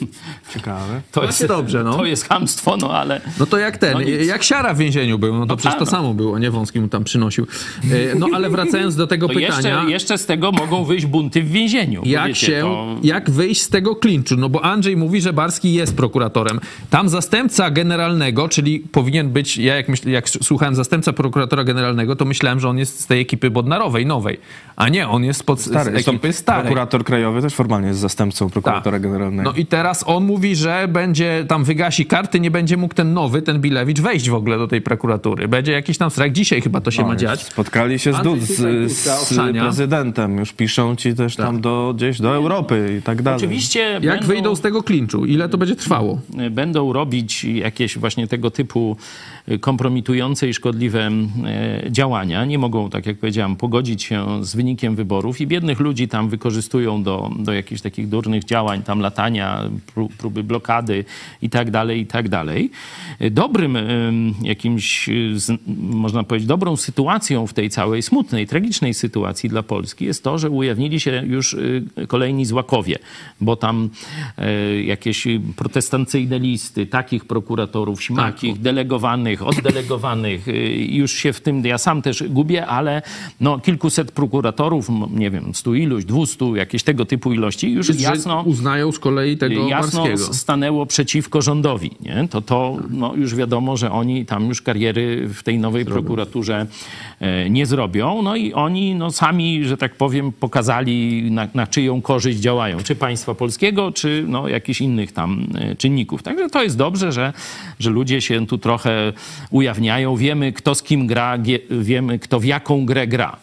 Ciekawe. To Właśnie dobrze, no. To jest hamstwo, no ale... No to jak ten, No jak Siara w więzieniu był, no to przecież to tak, no. samo było, nie? Wąski mu tam przynosił. E, No ale wracając do tego To pytania... jeszcze, jeszcze z tego mogą wyjść bunty w więzieniu. Jak wiecie, się, to- jak wyjść z tego klinczu? No bo Andrzej mówi, że Barski jest prokuratorem. Tam zastępca generalnego, czyli powinien być, ja jak, myśl, jak słuchałem zastępca prokuratora generalnego, to myślałem, że on jest z tej ekipy Bodnarowej, nowej. A nie, on jest pod, Stary, z ekipy starej. Prokurator krajowy też formalnie jest zastępcą prokuratora Tak. generalnego. No i teraz on mówi, że będzie tam wygasi karty, nie będzie mógł ten nowy, ten Bilewicz wejść w ogóle do tej prokuratury. Będzie jakiś tam strajk. Dzisiaj chyba to się No, ma dziać. Spotkali się z, z, z prezydentem. Już piszą ci też tam do, gdzieś do Europy i tak dalej. Oczywiście Jak będą, wyjdą z tego klinczu? Ile to będzie trwało? będą robić jakieś właśnie tego typu kompromitujące i szkodliwe e, działania. Nie mogą, tak jak powiedziałam, pogodzić się z wynikiem wyborów i biednych ludzi tam wykorzystują do, do jakichś takich durnych działań, tam latania, pró- próby blokady i tak dalej, i tak dalej. Dobrym em, jakimś, można powiedzieć, dobrą sytuacją w tej całej smutnej, tragicznej sytuacji dla Polski jest to, że ujawnili się już kolejni złakowie, bo tam e, jakieś protestancyjne listy, takich prokuratorów, śmakich, delegowanych, oddelegowanych, y, już się w tym, ja sam też gubię, ale no, kilkuset prokuratorów, nie wiem, stu iluś, dwustu, jakieś tego typu ilości, już Że jasno uznają z kolei tego jasno Barskiego. s- stanęło przeciwko rządowi. Nie? To, to no, już wiadomo, że oni tam już kariery w tej nowej prokuraturze e, nie zrobią. No i oni no, sami, że tak powiem, pokazali na, na czyją korzyść działają. Czy państwa polskiego, czy no, jakichś innych tam e, czynników. Także to jest dobrze, że, że ludzie się tu trochę ujawniają. Wiemy, kto z kim gra, wiemy, kto w jaką grę gra.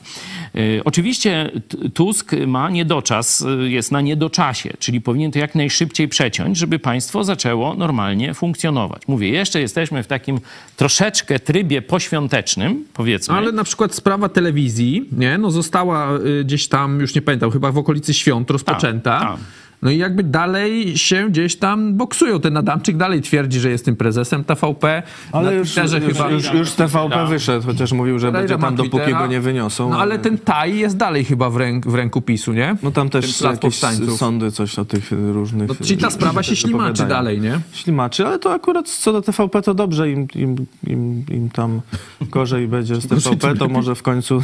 E, Oczywiście Tusk ma niedoczas, e, jest na niedoczasie, czyli powinien to jak najszybciej przeciąć, żeby państwo zaczęło normalnie funkcjonować. Mówię, jeszcze jesteśmy w takim troszeczkę trybie poświątecznym, powiedzmy. Ale na przykład sprawa telewizji, nie, no została y, gdzieś tam, już nie pamiętam, chyba w okolicy świąt rozpoczęta. tak. No i jakby dalej się gdzieś tam boksują. Ten Adamczyk dalej twierdzi, że jest tym prezesem TVP. Ale już, już, chyba... już, już z TVP Da. wyszedł, chociaż mówił, że będzie tam dopóki Twittera. go nie wyniosą. No ale ten Taj jest dalej chyba w, ręk, w ręku PiSu, nie? No tam też jakieś sądy coś o tych różnych... No, czyli ta sprawa się ślimaczy dalej, nie? Ślimaczy, ale to akurat co do TVP to dobrze, im, im, im, im tam gorzej będzie z TVP, to może w końcu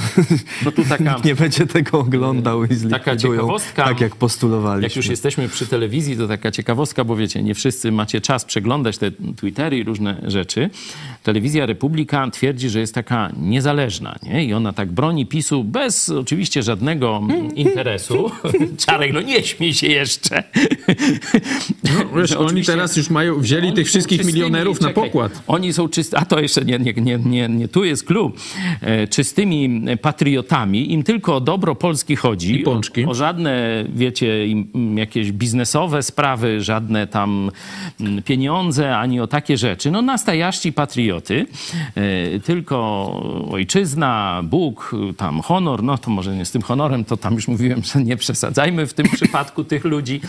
No tu taka- nikt nie będzie tego oglądał i zlikwidują, ciekawostka. tak jak postulowaliśmy. Jak już jesteśmy przy telewizji, to taka ciekawostka, bo wiecie, nie wszyscy macie czas przeglądać te Twittery i różne rzeczy. Telewizja Republika twierdzi, że jest taka niezależna, nie? I ona tak broni PiSu bez oczywiście żadnego interesu. Czarek, no nie śmiej się jeszcze. No, wiesz, Że oni teraz już mają, wzięli tych wszystkich czystymi- milionerów na czekaj, pokład. Oni są czysty, a to jeszcze nie, nie, nie, nie, nie tu jest klub. E, czystymi patriotami, im tylko o dobro Polski chodzi. I pączki. O, o żadne, wiecie, im, mm, jakieś biznesowe sprawy, żadne tam mm, pieniądze, ani o takie rzeczy. No nastajaści patrioty. E, tylko ojczyzna, Bóg, tam honor, no to może nie z tym honorem, to tam już mówiłem, że nie przesadzajmy w tym przypadku tych ludzi.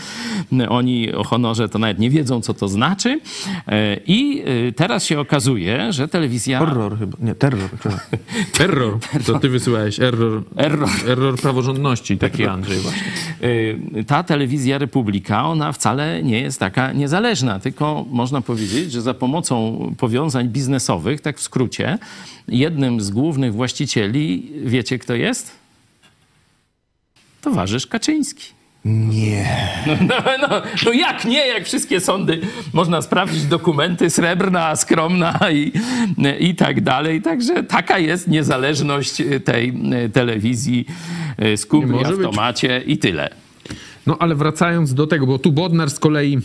Oni o honorze to nawet nie wiedzą, co to znaczy. E, I e, teraz się okazuje, że telewizja... Horror chyba, nie, terror. chyba. Terror. To ty wysyłałeś error. Error. Error praworządności, taki Andrzej właśnie. Ta telewizja Republika, ona wcale nie jest taka niezależna, tylko można powiedzieć, że za pomocą powiązań biznesowych, tak w skrócie, jednym z głównych właścicieli, wiecie kto jest? Towarzysz Kaczyński. Nie. No, no, no jak nie, jak wszystkie sądy można sprawdzić dokumenty, srebrna, skromna i, i tak dalej. Także taka jest niezależność tej telewizji y, z kubli, automacie i tyle. No ale wracając do tego, bo tu Bodnar z kolei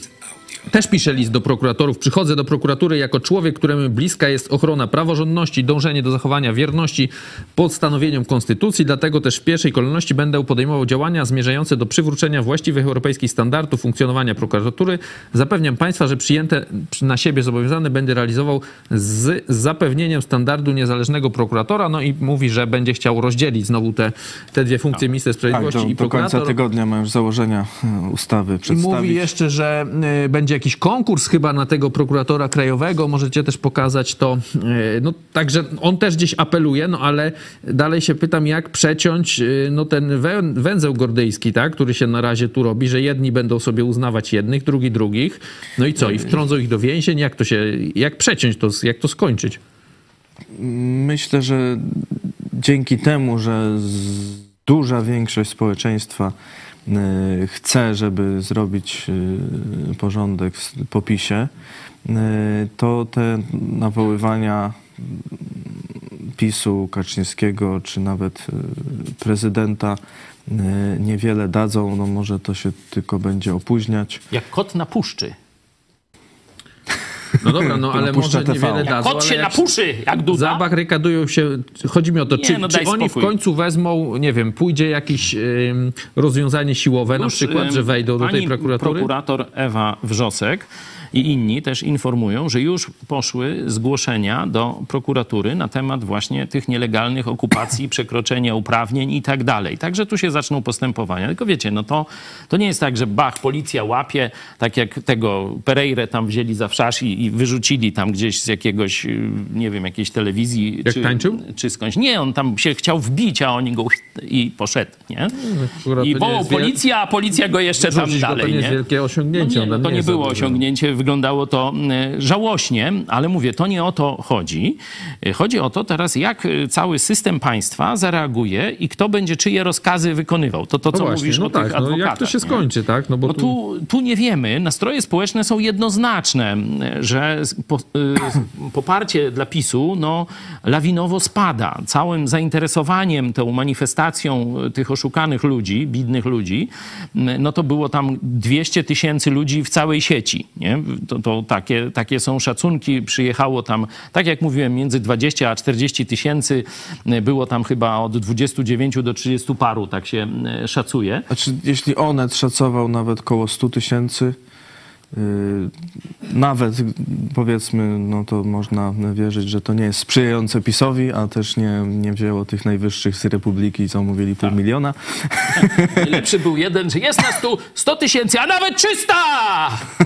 też pisze list do prokuratorów. Przychodzę do prokuratury jako człowiek, któremu bliska jest ochrona praworządności, dążenie do zachowania wierności postanowieniom konstytucji, dlatego też w pierwszej kolejności będę podejmował działania zmierzające do przywrócenia właściwych europejskich standardów funkcjonowania prokuratury. Zapewniam Państwa, że przyjęte na siebie zobowiązane będę realizował z zapewnieniem standardu niezależnego prokuratora. No i mówi, że będzie chciał rozdzielić znowu te, te dwie funkcje minister Tak, sprawiedliwości do, i do końca prokurator. tygodnia ma już założenia e, ustawy I przedstawić. mówi jeszcze, że y, będzie jakiś konkurs chyba na tego prokuratora krajowego, możecie też pokazać to. E, No także on też gdzieś apeluje, no ale dalej się pytam, jak przeciąć e, no, ten wę- węzeł gordyjski, tak, który się na razie tu robi, że jedni będą sobie uznawać jednych, drugi drugich. No i co? I wtrącą ich do więzień? Jak to się, jak przeciąć to, jak to skończyć? Myślę, że dzięki temu, że duża większość społeczeństwa chce, żeby zrobić y, porządek po PiSie, y, to te nawoływania PiSu, Kaczyńskiego, czy nawet y, prezydenta y, niewiele dadzą. No może to się tylko będzie opóźniać. Jak kot na puszczy. No dobra, no ale może TV. niewiele dadzą. Kot się napuszy, jak Duda. Zabachrykadują się. Chodzi mi o to, Nie, czy, no czy oni spokój. w końcu wezmą, nie wiem, pójdzie jakieś ym, rozwiązanie siłowe, na Już, przykład, em, że wejdą do tej prokuratury? prokurator Ewa Wrzosek i inni też informują, że już poszły zgłoszenia do prokuratury na temat właśnie tych nielegalnych okupacji, przekroczenia uprawnień i tak dalej. Także tu się zaczną postępowania. Tylko wiecie, no to, to nie jest tak, że bach, policja łapie, tak jak tego Pereire tam wzięli za wszasz i, i wyrzucili tam gdzieś z jakiegoś, y, nie wiem, jakiejś telewizji. Jak czy, tańczył? Czy skądś. Nie, on tam się chciał wbić, a oni go i poszedł, nie? Akurat I nie wołał policja, a policja go jeszcze tam Rzucić go dalej, to nie nie? wielkie osiągnięcie. No nie, no to nie jest było za duży. Wyglądało to e, żałośnie, ale mówię, to nie o to chodzi. E, Chodzi o to teraz, jak e, cały system państwa zareaguje i kto będzie czyje rozkazy wykonywał. To to, No co właśnie, mówisz no o tak, tych no adwokatach. jak to się nie? skończy, tak? No bo No tu... tu, nie wiemy. Nastroje społeczne są jednoznaczne, że po, poparcie dla PiSu no, lawinowo spada. Całym zainteresowaniem tą manifestacją tych oszukanych ludzi, bidnych ludzi, no to było tam 200 tysięcy ludzi w całej sieci. Nie? To, to takie, takie są szacunki. Przyjechało tam, tak jak mówiłem, między 20 a 40 tysięcy. Było tam chyba od 29 do 30 paru, tak się e, szacuje. Znaczy, jeśli Onet szacował nawet koło 100 tysięcy, nawet powiedzmy, no to można wierzyć, że to nie jest sprzyjające PiSowi, a też nie, nie wzięło tych najwyższych z Republiki, co mówili pół miliona. Lepszy był jeden, że jest nas tu 100 tysięcy, a nawet 300!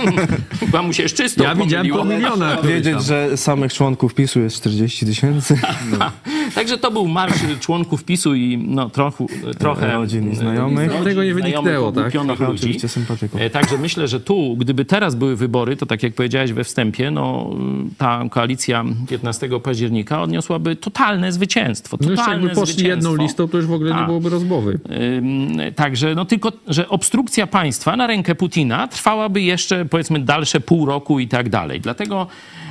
Chyba mu się z czystą Ja widziałem pół miliona. Wiedzieć, że samych członków PiSu jest 40 tysięcy. Także to był marsz członków PiSu i no, trochę, trochę Rodzin i znajomych. rodzin, Tego nie wyniknęło, tak? oczywiście sympatyków. E, Także myślę, że tu, gdyby teraz były wybory, to tak jak powiedziałeś we wstępie, no, ta koalicja 15 października odniosłaby totalne zwycięstwo. No Totalne jeszcze jakby poszli jedną listą, to już w ogóle nie Tak. byłoby rozmowy. Ym, Także, no tylko, że obstrukcja państwa na rękę Putina trwałaby jeszcze, powiedzmy, dalsze pół roku i tak dalej. Dlatego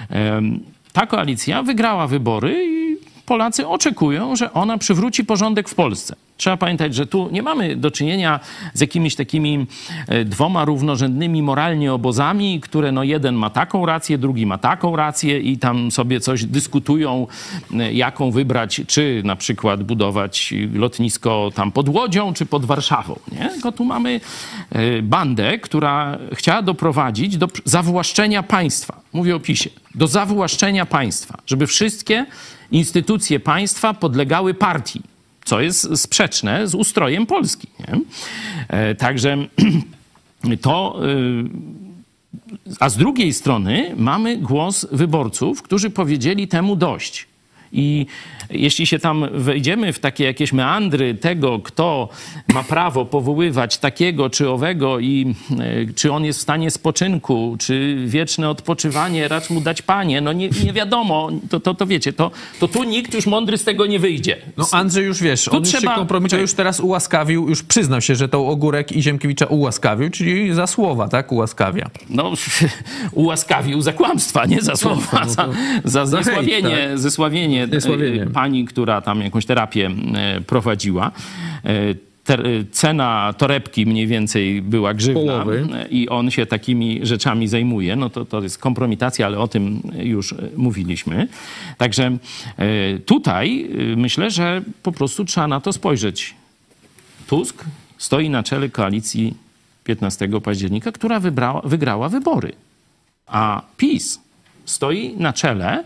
em, ta koalicja wygrała wybory i Polacy oczekują, że ona przywróci porządek w Polsce. Trzeba pamiętać, że tu nie mamy do czynienia z jakimiś takimi e, dwoma równorzędnymi moralnie obozami, które no jeden ma taką rację, drugi ma taką rację i tam sobie coś dyskutują, e, jaką wybrać, czy na przykład budować lotnisko tam pod Łodzią, czy pod Warszawą. Nie? Tylko tu mamy e, bandę, która chciała doprowadzić do zawłaszczenia państwa. Mówię o PiSie. Do zawłaszczenia państwa, żeby wszystkie instytucje państwa podlegały partii co jest sprzeczne z ustrojem Polski. Nie? E, Także to. y, A z drugiej strony mamy głos wyborców, którzy powiedzieli temu dość. I jeśli się tam wejdziemy w takie jakieś meandry tego, kto ma prawo powoływać takiego czy owego i e, czy on jest w stanie spoczynku, czy wieczne odpoczywanie, racz mu dać panie, no nie, nie wiadomo, to, to, to wiecie, to, to tu nikt już mądry z tego nie wyjdzie. No Andrzej już wiesz, on już trzeba- się kompromitował, już teraz ułaskawił, już przyznał się, że tą Ogórek i Ziemkiewicza ułaskawił, czyli za słowa, tak, ułaskawia. no, ułaskawił za kłamstwa, nie za słowa, no za, to- za za hejt, zniesławienie, zesławienie e, Zniesławienie. Pani, która tam jakąś terapię e, prowadziła. E, e, cena torebki mniej więcej była grzywna Połowy. i on się takimi rzeczami zajmuje, no to, to jest kompromitacja, ale o tym już mówiliśmy. Także tutaj myślę, że po prostu trzeba na to spojrzeć. Tusk stoi na czele koalicji 15 października, która wybrała, wygrała wybory. A PiS stoi na czele,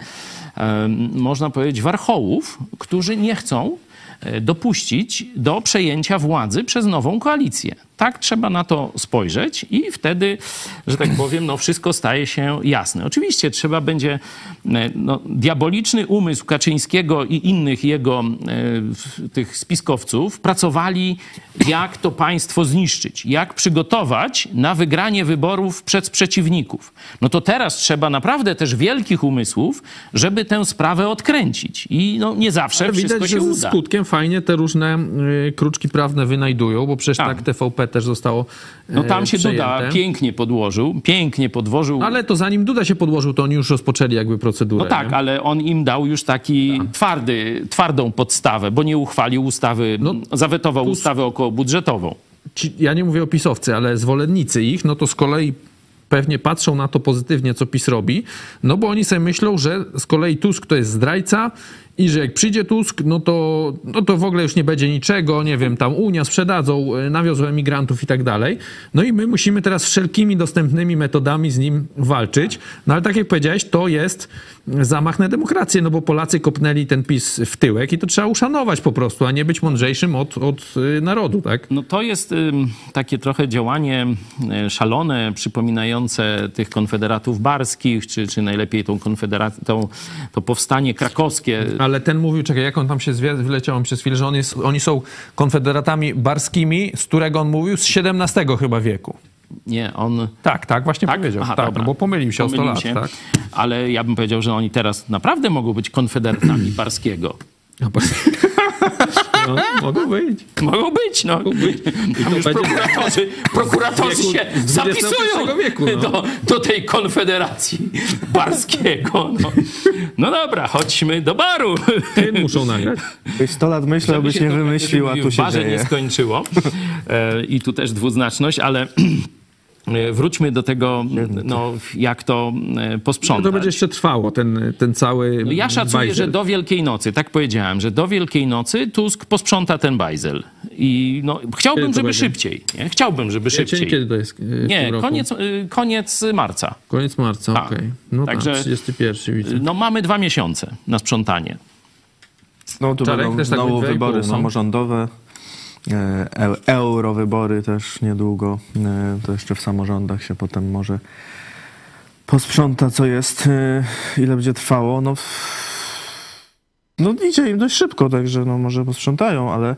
można powiedzieć, warchołów, którzy nie chcą e, dopuścić do przejęcia władzy przez nową koalicję. Tak trzeba na to spojrzeć i wtedy, że tak powiem, no wszystko staje się jasne. Oczywiście trzeba będzie e, no, diaboliczny umysł Kaczyńskiego i innych jego e, tych spiskowców pracowali, jak to państwo zniszczyć, jak przygotować na wygranie wyborów przez przeciwników. No to teraz trzeba naprawdę też wielkich umysłów, żeby tę sprawę odkręcić. I no, nie zawsze Ale wszystko widać, się że uda. skutkiem fajnie te różne y, kruczki prawne wynajdują, bo przecież Tak. tak, TVP też zostało No tam e, się Duda przejęte. pięknie podłożył, pięknie podłożył. Ale to zanim Duda się podłożył, to oni już rozpoczęli jakby procedurę. No tak, nie? ale on im dał już taki twardy, twardą podstawę, bo nie uchwalił ustawy, No, zawetował tu- ustawę okołobudżetową. Ci, ja nie mówię o pisowcy, ale zwolennicy ich, no to z kolei pewnie patrzą na to pozytywnie, co PiS robi, no bo oni sobie myślą, że z kolei Tusk to jest zdrajca i że jak przyjdzie Tusk, no to, no to w ogóle już nie będzie niczego, nie wiem, tam Unia sprzedadzą, e, nawiozą emigrantów i tak dalej. No i my musimy teraz wszelkimi dostępnymi metodami z nim walczyć. No ale tak jak powiedziałeś, to jest zamach na demokrację, no bo Polacy kopnęli ten PiS w tyłek i to trzeba uszanować po prostu, a nie być mądrzejszym od, od y, narodu, tak? No to jest takie trochę działanie y, szalone, przypominające tych konfederatów barskich, czy, czy najlepiej tą konfederacją, to powstanie krakowskie. Ale ten mówił, czekaj, jak on tam się zwie, wyleciał przez chwilę, że on jest, oni są konfederatami barskimi, z którego on mówił, z XVII chyba wieku. Nie, on... Tak, tak, właśnie Tak? powiedział. Aha, tak, no bo pomylił się Pomylił o 100 się. lat, tak? Ale ja bym powiedział, że oni teraz naprawdę mogą być konfederatami barskiego. No, mogą być. Mogą być, no. Już będzie- prokuratorzy, prokuratorzy się zapisują wieku, no. do, do tej konfederacji barskiego. No. no dobra, chodźmy do baru. Ty muszą nagrać. Już 100 lat abyś się nie to, wymyślił, a tu się barze nie dzieje. skończyło. E, I tu też dwuznaczność, ale wróćmy do tego, no, jak to e, No posprzątać. to będzie jeszcze trwało, ten, ten cały No ja szacuję, bajzel. że do Wielkiej Nocy, tak powiedziałem, że do Wielkiej Nocy Tusk posprząta ten bajzel. I no, chciałbym, żeby będzie? szybciej. Nie? Chciałbym, żeby szybciej. kiedy to jest? w Nie, koniec, koniec marca. Koniec marca, Tak. okej. No Także- tak, 31 widzę. No mamy dwa miesiące na sprzątanie. No tu Czarek będą też tak wybory pół, no. samorządowe. E, eu- Eurowybory też niedługo. e, To jeszcze w samorządach się potem może posprząta, co jest. e, Ile będzie trwało? No, no idzie im dość szybko, także no może posprzątają, ale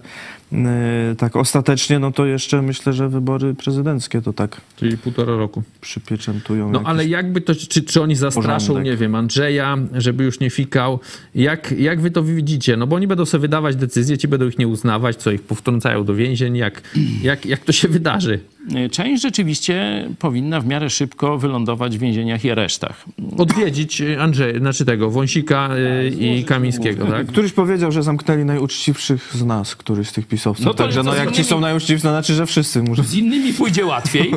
tak ostatecznie, no to jeszcze myślę, że wybory prezydenckie to tak Czyli półtora roku. przypieczętują. No ale jakby to, czy, czy oni zastraszą, porządek. nie wiem, Andrzeja, żeby już nie fikał. Jak, jak wy to widzicie? No bo oni będą sobie wydawać decyzje, ci będą ich nie uznawać, co ich powtrącają do więzień. Jak, jak, jak to się wydarzy? Y, Część rzeczywiście powinna w miarę szybko wylądować w więzieniach i aresztach. Odwiedzić y, Andrzeja, znaczy tego, Wąsika y, i Kamińskiego, tak? Któryś powiedział, że zamknęli najuczciwszych z nas, któryś z tych No Także no jak ci innymi- są najuczciwsi, to znaczy, że wszyscy muszą. Z innymi pójdzie łatwiej.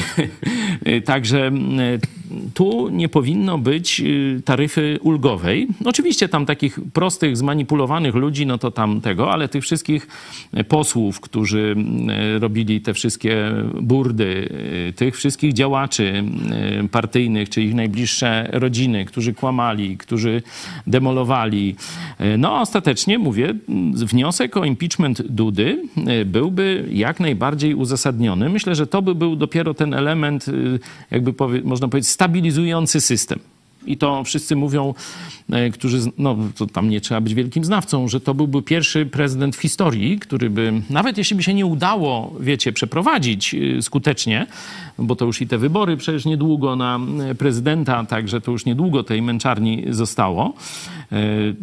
Także mm, tu nie powinno być y, taryfy ulgowej. Oczywiście tam takich prostych, zmanipulowanych ludzi, no to tam tego, ale tych wszystkich posłów, którzy mm, robili te wszystkie burdy, tych wszystkich działaczy partyjnych, czy ich najbliższe rodziny, którzy kłamali, którzy demolowali. No ostatecznie, mówię, wniosek o impeachment Dudy y, byłby jak najbardziej uzasadniony. Myślę, że to by był dopiero ten element, y, jakby powie, można powiedzieć, stabilizujący system. I to wszyscy mówią, e, którzy, no to tam nie trzeba być wielkim znawcą, że to byłby pierwszy prezydent w historii, który by, nawet jeśli by się nie udało, wiecie, przeprowadzić skutecznie, bo to już i te wybory przecież niedługo na e, prezydenta, także to już niedługo tej męczarni zostało, e,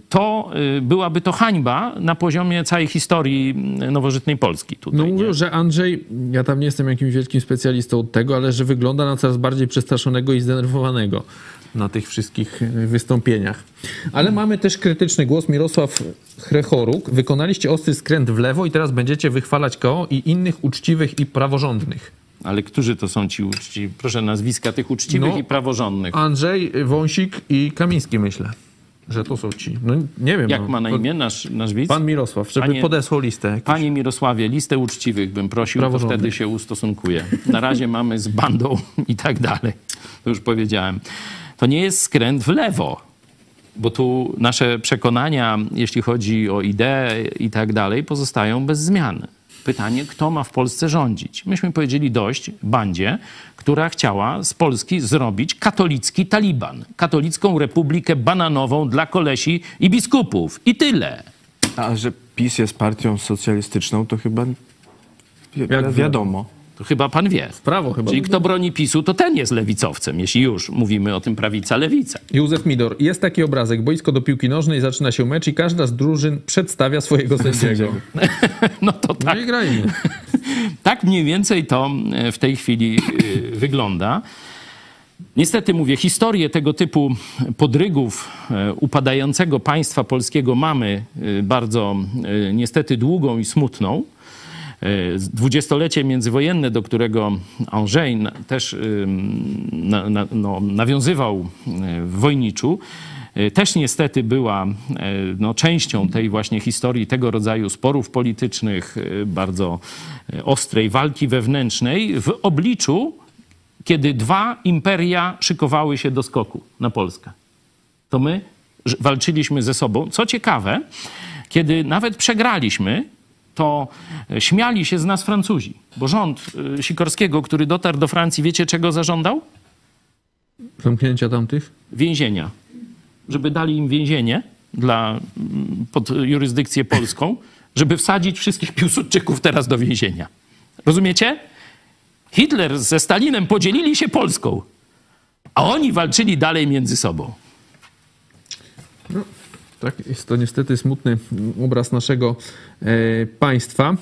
to y, byłaby to hańba na poziomie całej historii m, nowożytnej Polski tutaj. No mówią, że Andrzej, ja tam nie jestem jakimś wielkim specjalistą od tego, ale że wygląda na coraz bardziej przestraszonego i zdenerwowanego na tych wszystkich y, wystąpieniach. Ale mamy też krytyczny głos. Mirosław Chrechoruk. Wykonaliście ostry skręt w lewo i teraz będziecie wychwalać KO i innych uczciwych i praworządnych. Ale którzy to są ci uczciwi? Proszę nazwiska tych uczciwych No, i praworządnych. Andrzej, Wąsik i Kamiński myślę, że to są ci. No nie wiem. Jak no, ma na imię nasz, nasz widz? Pan Mirosław, żeby Panie- podesłał listę. Panie Mirosławie, listę uczciwych bym prosił, to wtedy się ustosunkuję. Na razie mamy z bandą i tak dalej. To już powiedziałem. To nie jest skręt w lewo, bo tu nasze przekonania, jeśli chodzi o ideę i tak dalej, pozostają bez zmian. Pytanie, kto ma w Polsce rządzić. Myśmy powiedzieli dość bandzie, która chciała z Polski zrobić katolicki Taliban. Katolicką Republikę Bananową dla kolesi i biskupów. I tyle. A że PiS jest partią socjalistyczną, to chyba wi- wiadomo. Chyba pan wie. Prawo chyba. Czyli kto broni PiSu, to ten jest lewicowcem, jeśli już mówimy o tym prawica-lewica. Józef Midor. Jest taki obrazek. Boisko do piłki nożnej, zaczyna się mecz i każda z drużyn przedstawia swojego sędziego. No to tak. No i grajmy. Tak mniej więcej to e, w tej chwili e, wygląda. Niestety mówię, historię tego typu podrygów e, upadającego państwa polskiego mamy bardzo niestety długą i smutną. E, Dwudziestolecie międzywojenne, do którego na- też ym, na, na, no, nawiązywał e, w Wojniczu, e, też niestety była no, częścią tej właśnie historii tego rodzaju sporów politycznych, bardzo ostrej walki wewnętrznej w obliczu, kiedy dwa imperia szykowały się do skoku na Polskę to my walczyliśmy ze sobą. Co ciekawe, kiedy nawet przegraliśmy, to e, śmiali się z nas Francuzi, bo rząd e, Sikorskiego, który dotarł do Francji, wiecie czego zażądał? Zamknięcia tamtych? Więzienia. Żeby dali im więzienie dla, pod jurysdykcję polską, żeby wsadzić wszystkich Piłsudczyków teraz do więzienia. Rozumiecie? Hitler ze Stalinem podzielili się Polską, a oni walczyli dalej między sobą. Tak, jest to niestety smutny obraz naszego e, państwa.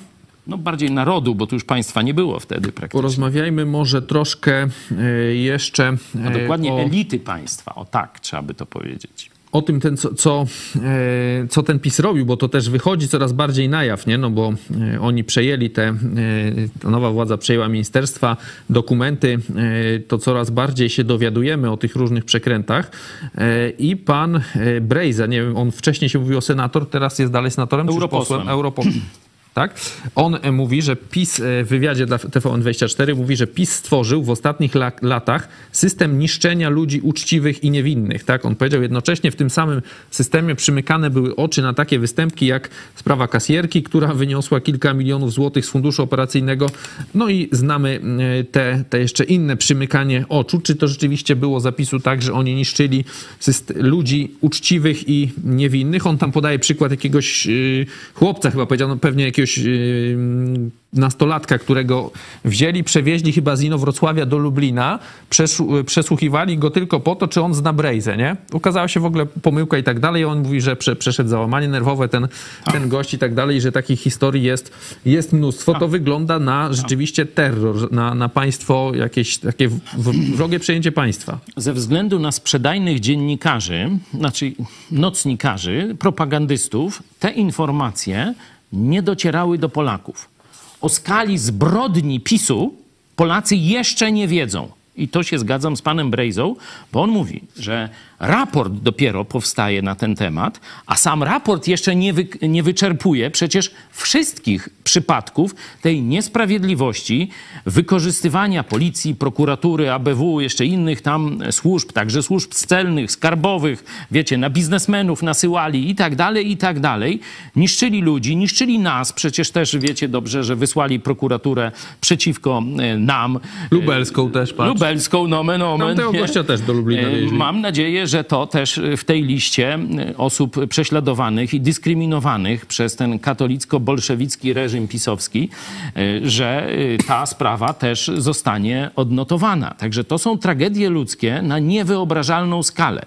no bardziej narodu, bo tu już państwa nie było wtedy praktycznie. Porozmawiajmy może troszkę e, jeszcze A e, dokładnie o, elity państwa, o tak trzeba by to powiedzieć. O tym, ten, co, co, e, co ten PiS robił, bo to też wychodzi coraz bardziej na jaw, nie? No bo e, oni przejęli te, e, ta nowa władza przejęła ministerstwa, dokumenty, to coraz bardziej się dowiadujemy o tych różnych przekrętach i pan Brejza, nie wiem, on wcześniej się mówił o senator, teraz jest dalej senatorem Europosłem. posłem? Europosłem. Tak? On e, mówi, że PiS e, w wywiadzie dla TVN24 mówi, że PiS stworzył w ostatnich la- latach system niszczenia ludzi uczciwych i niewinnych. Tak? On powiedział jednocześnie w tym samym systemie przymykane były oczy na takie występki jak sprawa kasjerki, która wyniosła kilka milionów złotych z funduszu operacyjnego. No i znamy e, te, te jeszcze inne przymykanie oczu. Czy to rzeczywiście było zapisu tak, że oni niszczyli ludzi uczciwych i niewinnych? On tam podaje przykład jakiegoś chłopca, chyba powiedziano, pewnie jakiegoś yy, nastolatka, którego wzięli, przewieźli chyba z Inowrocławia do Lublina, przeszu- przesłuchiwali go tylko po to, czy on zna Brejzę, nie? Ukazała się w ogóle pomyłka i tak dalej. On mówi, że prze, przeszedł załamanie nerwowe ten, ten gość i tak dalej, i że takich historii jest, jest mnóstwo. To wygląda na rzeczywiście terror, na, na państwo, jakieś takie w- wrogie przejęcie państwa. Ze względu na sprzedajnych dziennikarzy, znaczy nocnikarzy, propagandystów, te informacje nie docierały do Polaków. O skali zbrodni PiSu Polacy jeszcze nie wiedzą. I to się zgadzam z panem Brejzą, bo on mówi, że raport dopiero powstaje na ten temat, a sam raport jeszcze nie, wy, nie wyczerpuje przecież wszystkich przypadków tej niesprawiedliwości, wykorzystywania policji, prokuratury, ABW, jeszcze innych tam służb, także służb celnych, skarbowych, wiecie, na biznesmenów nasyłali i tak dalej, i tak dalej. Niszczyli ludzi, niszczyli nas, przecież też wiecie dobrze, że wysłali prokuraturę przeciwko e, nam. Lubelską też, patrz. Lubelską, nomen omen. Tamtego nie? gościa też do Lublina E, wieźli. Mam nadzieję, że to też w tej liście e, osób prześladowanych i dyskryminowanych przez ten katolicko-bolszewicki reżim pisowski, e, że ta sprawa też zostanie odnotowana. Także to są tragedie ludzkie na niewyobrażalną skalę.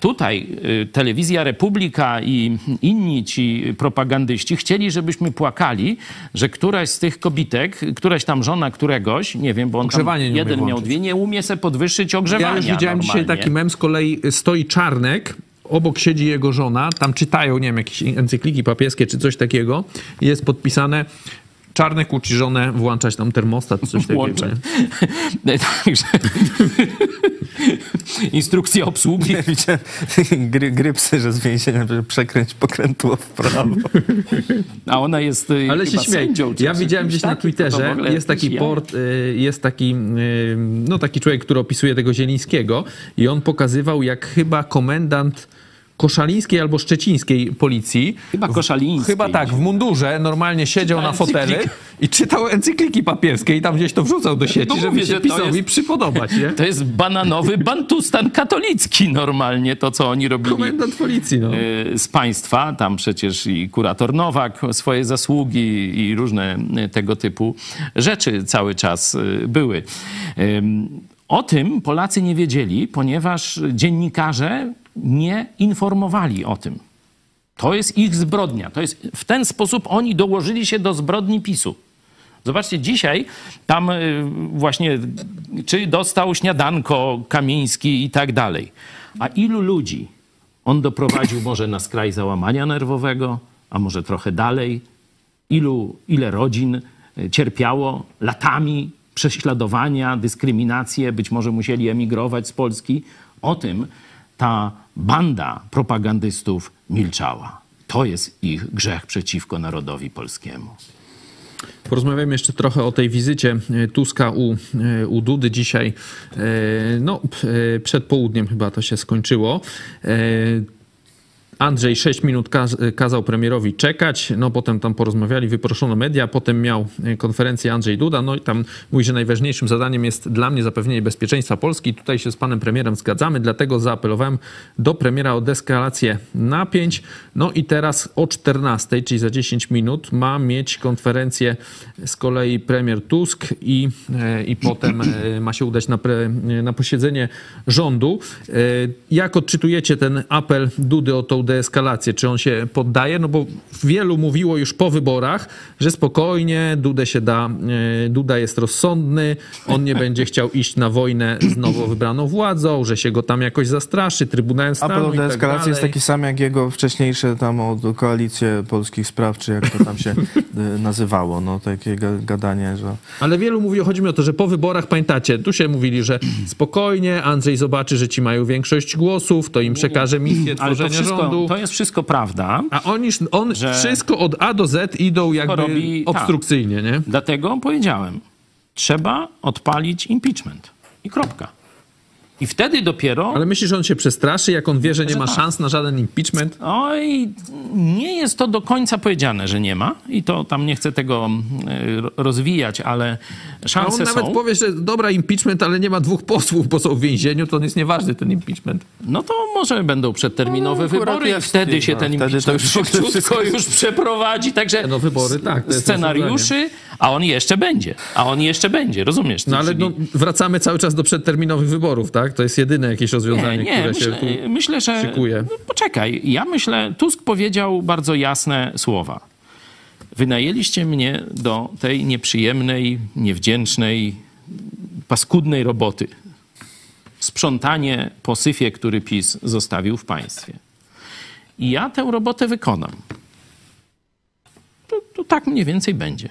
Tutaj e, telewizja Republika i inni ci propagandyści chcieli, żebyśmy płakali, że któraś z tych kobitek, któraś tam żona któregoś, nie wiem, bo on Ogrzewanie jeden miał włączyć. dwie, nie umie se podwyższyć ogrzewania Ja już widziałem dzisiaj normalnie. taki mem, z kolei stoi Czarnek, obok siedzi jego żona, tam czytają, nie wiem, jakieś encykliki papieskie czy coś takiego i jest podpisane Czarnek uczy żonę włączać tam termostat, coś takiego. Także instrukcja obsługi. Widziałem gry, grypsy, że z więzienia że przekręć pokrętło w prawo. A ona jest y, Ale się chyba śmieję. sędzią, czy Ja widziałem gdzieś na takim, to w Twitterze, jest taki port, y, jest taki, y, no taki człowiek, który opisuje tego Zielińskiego i on pokazywał, jak chyba komendant koszalińskiej albo szczecińskiej policji. Chyba koszalińskiej. Chyba tak, w mundurze normalnie siedział Czyta na fotelu i czytał encykliki papieskie i tam gdzieś to wrzucał do sieci, No żeby mówię, się PiSowi jest- przypodobać, nie? To jest bananowy bantustan katolicki normalnie, to co oni robili. Komendant policji, no. y, z państwa. Tam przecież i kurator Nowak swoje zasługi i różne y, tego typu rzeczy cały czas y, były. O tym Polacy nie wiedzieli, ponieważ dziennikarze nie informowali o tym. To jest ich zbrodnia. To jest, w ten sposób oni dołożyli się do zbrodni PiSu. Zobaczcie, dzisiaj tam y, właśnie, czy dostał śniadanko Kamiński i tak dalej. A ilu ludzi on doprowadził może na skraj załamania nerwowego, a może trochę dalej? Ilu, ile rodzin y, cierpiało latami prześladowania, dyskryminacje, być może musieli emigrować z Polski? O tym ta banda propagandystów milczała. To jest ich grzech przeciwko narodowi polskiemu. Porozmawiamy jeszcze trochę o tej wizycie e, Tuska u, e, u Dudy dzisiaj. E, No, przed południem chyba to się skończyło. Andrzej 6 minut kaz kazał premierowi czekać, no potem tam porozmawiali, wyproszono media, potem miał e, konferencję Andrzej Duda, no i tam mówi, że najważniejszym zadaniem jest dla mnie zapewnienie bezpieczeństwa Polski. Tutaj się z panem premierem zgadzamy, dlatego zaapelowałem do premiera o deskalację napięć. No i teraz o 14, czyli za 10 minut ma mieć konferencję z kolei premier Tusk i, e, i potem e, ma się udać na, pre, na posiedzenie rządu. Jak odczytujecie ten apel Dudy o tą deeskalację? Czy on się poddaje? No bo wielu mówiło już po wyborach, że spokojnie, Dudę się da, e, Duda jest rozsądny, on nie będzie chciał iść na wojnę z nowo wybraną władzą, że się go tam jakoś zastraszy, Trybunałem Stanu Apel o i tak deeskalacji jest taki sam jak jego wcześniejsze tam o koalicję polskich spraw, czy jak to tam się y, nazywało. No takie ga- gadanie, że... Ale wielu mówi, chodzi mi o to, że po wyborach, pamiętacie, tu się mówili, że spokojnie, Andrzej zobaczy, że ci mają większość głosów, to im przekaże misję Ale to tworzenia wszystko, to jest wszystko prawda. A oni, on że- wszystko od A do Z idą jakby robi- tak. obstrukcyjnie, nie? Dlatego powiedziałem, trzeba odpalić impeachment. I kropka. I wtedy dopiero. Ale myślisz, że on się przestraszy, jak on wie, że nie ma tak. szans na żaden impeachment? Oj, nie jest to do końca powiedziane, że nie ma. I to tam nie chcę tego e, rozwijać, ale A szanse on nawet są. powie, że dobra, impeachment, ale nie ma dwóch posłów, bo są w więzieniu, to on jest nieważny ten impeachment. No to może będą przedterminowe No, wybory i wtedy się ten wtedy to impeachment już szybciutko wszystko- już przeprowadzi. Także No, wybory, tak, scenariuszy, a on jeszcze będzie. A on jeszcze będzie, rozumiesz? No ale Czyli- no, wracamy cały czas do przedterminowych wyborów, tak? To jest jedyne jakieś rozwiązanie, Nie, nie, które myślę, się tu... myślę, że. szykuje. No, poczekaj, ja myślę, Tusk powiedział bardzo jasne słowa. Wynajęliście mnie do tej nieprzyjemnej, niewdzięcznej, paskudnej roboty. Sprzątanie po syfie, który PiS zostawił w państwie. I ja tę robotę wykonam. To, to tak mniej więcej będzie.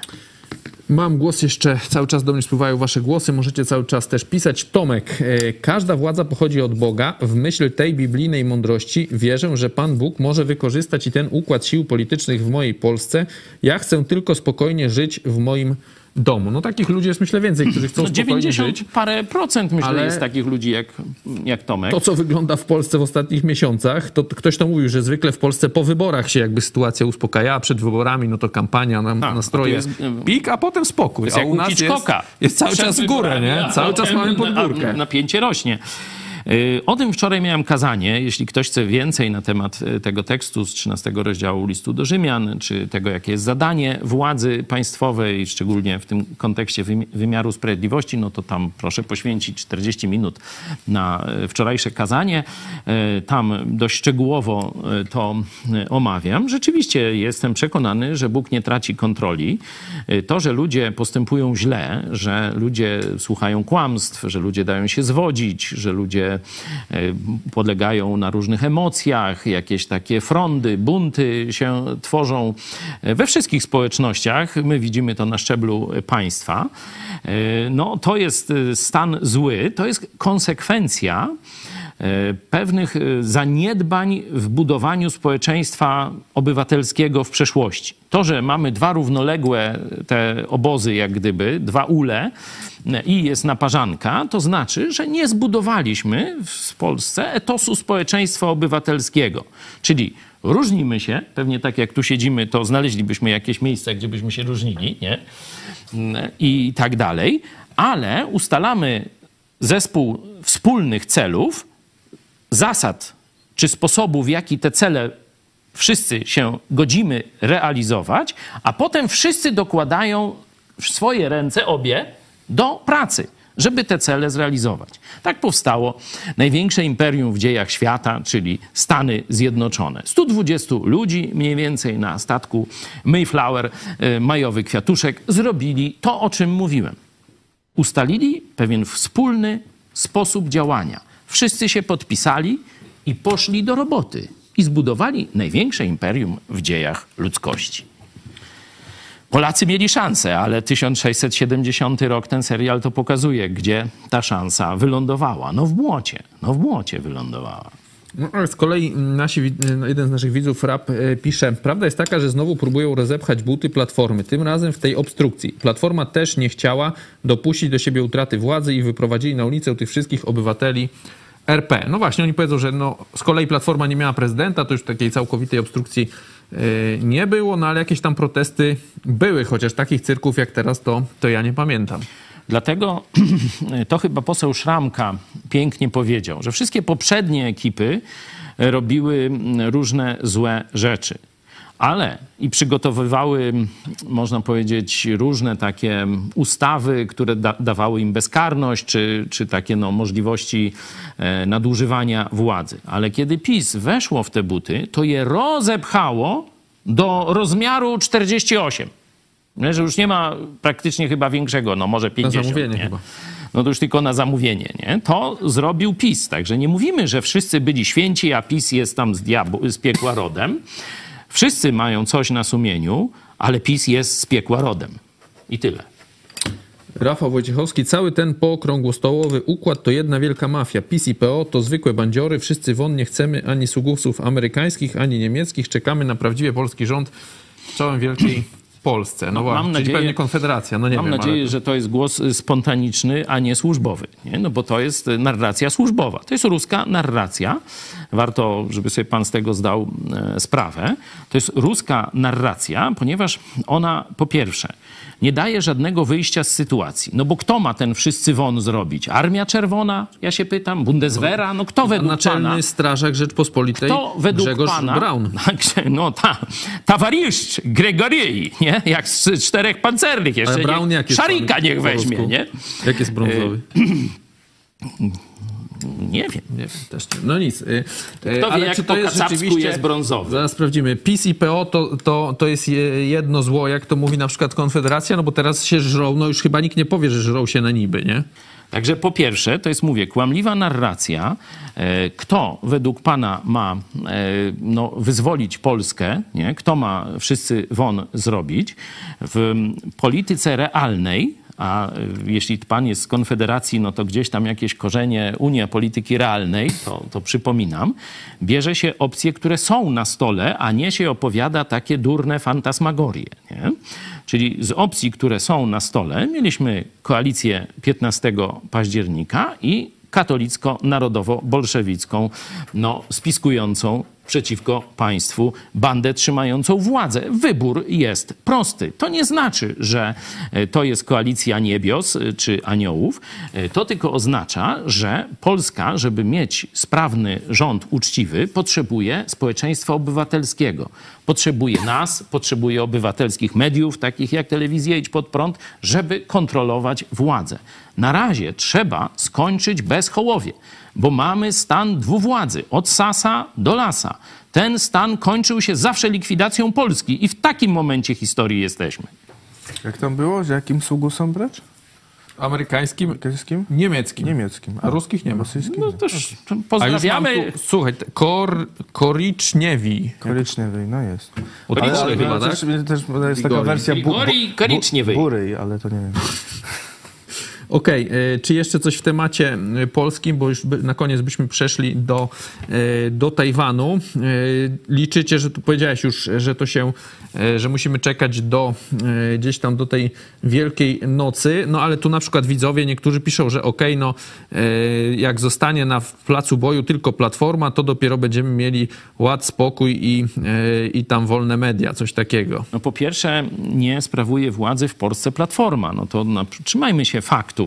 Mam głos jeszcze, cały czas do mnie spływają wasze głosy, możecie cały czas też pisać. Tomek, e, każda władza pochodzi od Boga. W myśl tej biblijnej mądrości wierzę, że Pan Bóg może wykorzystać i ten układ sił politycznych w mojej Polsce. Ja chcę tylko spokojnie żyć w moim domu. No takich ludzi jest myślę więcej, którzy chcą No spokojnie 90 żyć. parę procent myślę Ale- jest takich ludzi jak, jak Tomek. To, co wygląda w Polsce w ostatnich miesiącach, to ktoś to mówił, że zwykle w Polsce po wyborach się jakby sytuacja uspokaja, a przed wyborami no to kampania, na, Tak, nastroje, a jest, pik, a potem spokój. jest a u nas jest, jest cały czas w górę, nie? a Cały czas mamy pod na- górkę. Napięcie rośnie. Y, O tym wczoraj miałem kazanie. Jeśli ktoś chce więcej na temat y, tego tekstu z 13 rozdziału listu do Rzymian, czy tego, jakie jest zadanie władzy państwowej, szczególnie w tym kontekście wymi- wymiaru sprawiedliwości, no to tam proszę poświęcić 40 minut na y, wczorajsze kazanie. Tam dość szczegółowo to omawiam. Rzeczywiście jestem przekonany, że Bóg nie traci kontroli. To, że ludzie postępują źle, że ludzie słuchają kłamstw, że ludzie dają się zwodzić, że ludzie podlegają na różnych emocjach, jakieś takie frondy, bunty się tworzą y, we wszystkich społecznościach. My widzimy to na szczeblu państwa. Y, No, to jest y, stan zły, to jest konsekwencja e, pewnych e, zaniedbań w budowaniu społeczeństwa obywatelskiego w przeszłości. To, że mamy dwa równoległe te obozy, jak gdyby, dwa ule e, i jest naparzanka, to znaczy, że nie zbudowaliśmy w Polsce etosu społeczeństwa obywatelskiego. Czyli różnimy się, pewnie tak jak tu siedzimy, to znaleźlibyśmy jakieś miejsce, gdzie byśmy się różnili, nie? I tak dalej, ale ustalamy zespół wspólnych celów, zasad czy sposobu, w jaki te cele wszyscy się godzimy realizować, a potem wszyscy dokładają swoje ręce obie do pracy, żeby te cele zrealizować. Tak powstało największe imperium w dziejach świata, czyli Stany Zjednoczone. 120 ludzi mniej więcej na statku Mayflower, y, majowy kwiatuszek, zrobili to, o czym mówiłem ustalili pewien wspólny sposób działania. Wszyscy się podpisali i poszli do roboty i zbudowali największe imperium w dziejach ludzkości. Polacy mieli szansę, ale 1670 rok ten serial to pokazuje, gdzie ta szansa wylądowała. No w błocie, no w błocie wylądowała. No, z kolei nasi, wi- jeden z naszych widzów, Rap, e, pisze, prawda jest taka, że znowu próbują rozepchać buty Platformy, tym razem w tej obstrukcji. Platforma też nie chciała dopuścić do siebie utraty władzy i wyprowadzili na ulicę tych wszystkich obywateli RP. No właśnie, oni powiedzą, że no, z kolei Platforma nie miała prezydenta, to już takiej całkowitej obstrukcji e, nie było, no ale jakieś tam protesty były, chociaż takich cyrków jak teraz to, to ja nie pamiętam. Dlatego to chyba poseł Szramka pięknie powiedział, że wszystkie poprzednie ekipy robiły różne złe rzeczy. Ale i przygotowywały, można powiedzieć, różne takie ustawy, które da, dawały im bezkarność, czy, czy takie no, możliwości e, nadużywania władzy. Ale kiedy PiS weszło w te buty, to je rozepchało do rozmiaru 48. Że już nie ma praktycznie chyba większego, no może 50. zamówienie nie? chyba. No to już tylko na zamówienie, nie? To zrobił PiS. Także nie mówimy, że wszyscy byli święci, a PiS jest tam z, diabł, z piekła rodem. Wszyscy mają coś na sumieniu, ale PiS jest z piekła rodem. I tyle. Rafał Wojciechowski, cały ten pookrągłostołowy układ to jedna wielka mafia. PiS i PO to zwykłe bandziory, wszyscy won nie chcemy ani sługusów amerykańskich, ani niemieckich. Czekamy na prawdziwie polski rząd czołem wielkiej Polsce. No właśnie, czyli nadzieję- pewnie Konfederacja, no nie Mam wiem. nadzieję, ale... że to jest głos y, spontaniczny, a nie służbowy. Nie? No bo to jest y, narracja służbowa. To jest ruska narracja. Warto, żeby sobie pan z tego zdał e, sprawę. To jest ruska narracja, ponieważ ona po pierwsze nie daje żadnego wyjścia z sytuacji. No bo kto ma ten wszyscy won zrobić? Armia Czerwona? Ja się pytam. Bundeswehra? No kto według Naczelny pana... Strażak Rzeczpospolitej To według Grzegorz pana, Braun. No ta, towarzysz Gregorii, nie? Jak z czterech pancernych jeszcze. Ale Braun jak jest Szarika niech weźmie, nie? Jak jest brązowy? Nie wiem. Nie też nie. No nic. y, y, Kto wie, jak po kacapsku jest brązowy? Zaraz sprawdzimy. PiS i PO to, to, to jest je- jedno zło, jak to mówi na przykład Konfederacja, no bo teraz się żrą, no już chyba nikt nie powie, że żrą się na niby, nie? Także po pierwsze, to jest, mówię, kłamliwa narracja. E, Kto według pana ma e, no, wyzwolić Polskę, nie? kto ma wszyscy won zrobić w polityce realnej, a jeśli pan jest z Konfederacji, no to gdzieś tam jakieś korzenie Unia Polityki Realnej, to, to przypominam, bierze się opcje, które są na stole, a nie się opowiada takie durne fantasmagorie. Nie? Czyli z opcji, które są na stole, mieliśmy koalicję 15 października i katolicko-narodowo-bolszewicką, no, spiskującą przeciwko państwu bandę trzymającą władzę. Wybór jest prosty. To nie znaczy, że e, to jest koalicja niebios e, czy aniołów. E, To tylko oznacza, że Polska, żeby mieć sprawny rząd uczciwy, potrzebuje społeczeństwa obywatelskiego. Potrzebuje nas, potrzebuje obywatelskich mediów, takich jak telewizja Idź Pod Prąd, żeby kontrolować władzę. Na razie trzeba skończyć bez Hołowie, bo mamy stan dwuwładzy, od Sasa do Lasa. Ten stan kończył się zawsze likwidacją Polski i w takim momencie historii jesteśmy. Jak tam było? Z jakim sługusem brać? Amerykańskim, Amerykańskim? niemieckim. Niemieckim. A ruskich nie ma. Rosyjskim? No też A pozdrawiamy. tu, słuchaj, kor, koryczniewi. Koryczniowej, no jest. Od Ale, ale, chyba, tak? też, też jest taka wersja bu, bu, koryczniowej. burej, ale to nie wiem. Okej, e, czy jeszcze coś w temacie e, polskim, bo już na koniec byśmy przeszli do, e, do Tajwanu. Liczycie, że tu powiedziałeś już, że to się, że musimy czekać do gdzieś tam do tej Wielkiej Nocy, no ale tu na przykład widzowie niektórzy piszą, że okej, no e, jak zostanie na placu boju tylko Platforma, to dopiero będziemy mieli ład, spokój i, i tam wolne media, coś takiego. No po pierwsze, nie sprawuje władzy w Polsce Platforma. No to na, trzymajmy się faktów.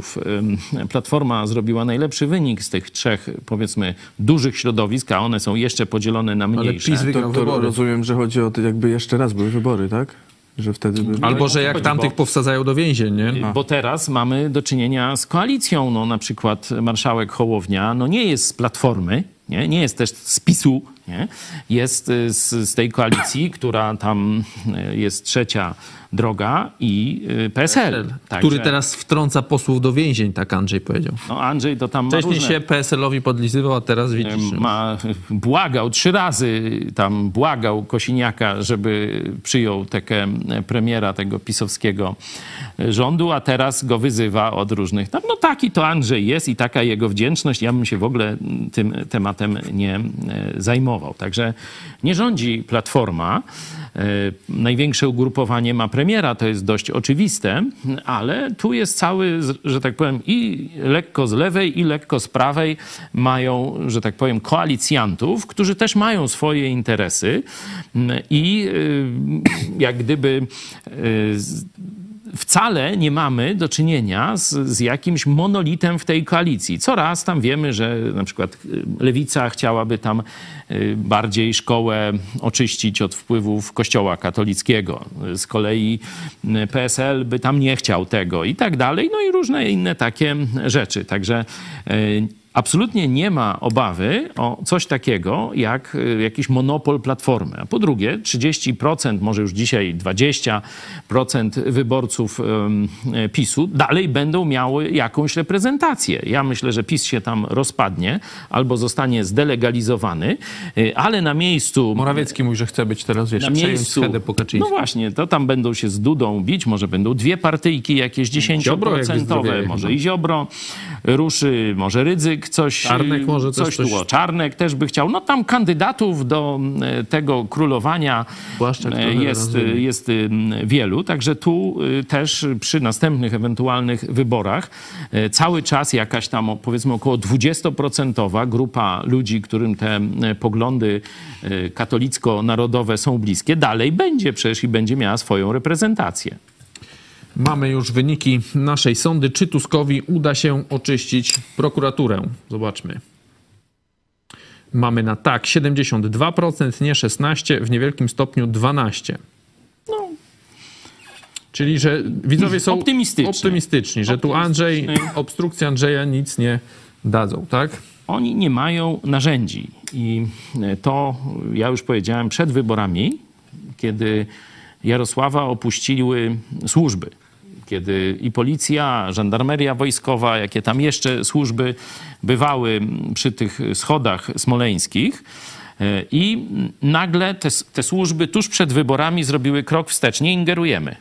Platforma zrobiła najlepszy wynik z tych trzech, powiedzmy, dużych środowisk, a one są jeszcze podzielone na Ale mniejsze. PiS wygrał To, to wybory. rozumiem, że chodzi o to, jakby jeszcze raz były wybory, tak? Że wtedy by... Albo, że jak tamtych bo- powsadzają do więzień, nie? Bo teraz mamy do czynienia z koalicją. No, na przykład marszałek Hołownia no, nie jest z Platformy, nie, nie jest też z PiSu, nie? jest y, z, z tej koalicji, która tam y, jest trzecia droga i y, PSL. Który Także, teraz wtrąca posłów do więzień, tak Andrzej powiedział. No Andrzej to tam Wcześniej różne... się PSL-owi podlizywał, a teraz widzisz. ma, błagał trzy razy, tam błagał Kosiniaka, żeby przyjął tekę premiera tego pisowskiego rządu, a teraz go wyzywa od różnych tam. No taki to Andrzej jest i taka jego wdzięczność. Ja bym się w ogóle tym tematem nie e, zajmował. Także nie rządzi Platforma. E, Największe ugrupowanie ma premiera, to jest dość oczywiste, ale tu jest cały, że tak powiem, i lekko z lewej, i lekko z prawej mają, że tak powiem, koalicjantów, którzy też mają swoje interesy mm, i y, jak gdyby y, wcale nie mamy do czynienia z, z jakimś monolitem w tej koalicji. Coraz tam wiemy, że na przykład y, lewica chciałaby tam y, bardziej szkołę oczyścić od wpływów kościoła katolickiego. Z kolei y, PSL by tam nie chciał tego i tak dalej. No i różne inne takie rzeczy. Także absolutnie nie ma obawy o coś takiego jak y, jakiś monopol Platformy. A po drugie, 30%, może już dzisiaj 20% wyborców ym, PiSu dalej będą miały jakąś reprezentację. Ja myślę, że PiS się tam rozpadnie albo zostanie zdelegalizowany, y, ale na miejscu Morawiecki mówi, że chce być teraz, wiesz, na przejąć miejscu. schedę po Kaczyńskim. No właśnie, to tam będą się z Dudą bić, może będą dwie partyjki jakieś Ziobro jakby 10%, zdrowieje może chyba. i Ziobro ruszy, może Rydzyk coś. Czarnek może też coś coś- o, Czarnek też by chciał. No tam kandydatów do e, tego królowania Błaszczak e, jest, jest em, wielu, także tu e, też przy następnych ewentualnych wyborach e, cały czas jakaś tam powiedzmy około 20% grupa ludzi, którym te e, poglądy e, katolicko-narodowe są bliskie, dalej będzie przecież i będzie miała swoją reprezentację. Mamy już wyniki naszej sądy. Czy Tuskowi uda się oczyścić prokuraturę? Zobaczmy. Mamy na tak 72%, nie 16%, w niewielkim stopniu 12%. No. Czyli, że widzowie są Optymistyczni. optymistyczni, że tu Andrzej, obstrukcja Andrzeja nic nie dadzą, tak? Oni nie mają narzędzi. I to ja już powiedziałem przed wyborami, kiedy Jarosława opuściły służby. Kiedy i policja, żandarmeria wojskowa, jakie tam jeszcze służby bywały przy tych schodach smoleńskich. e, I nagle te, te służby tuż przed wyborami zrobiły krok wstecz. Nie ingerujemy.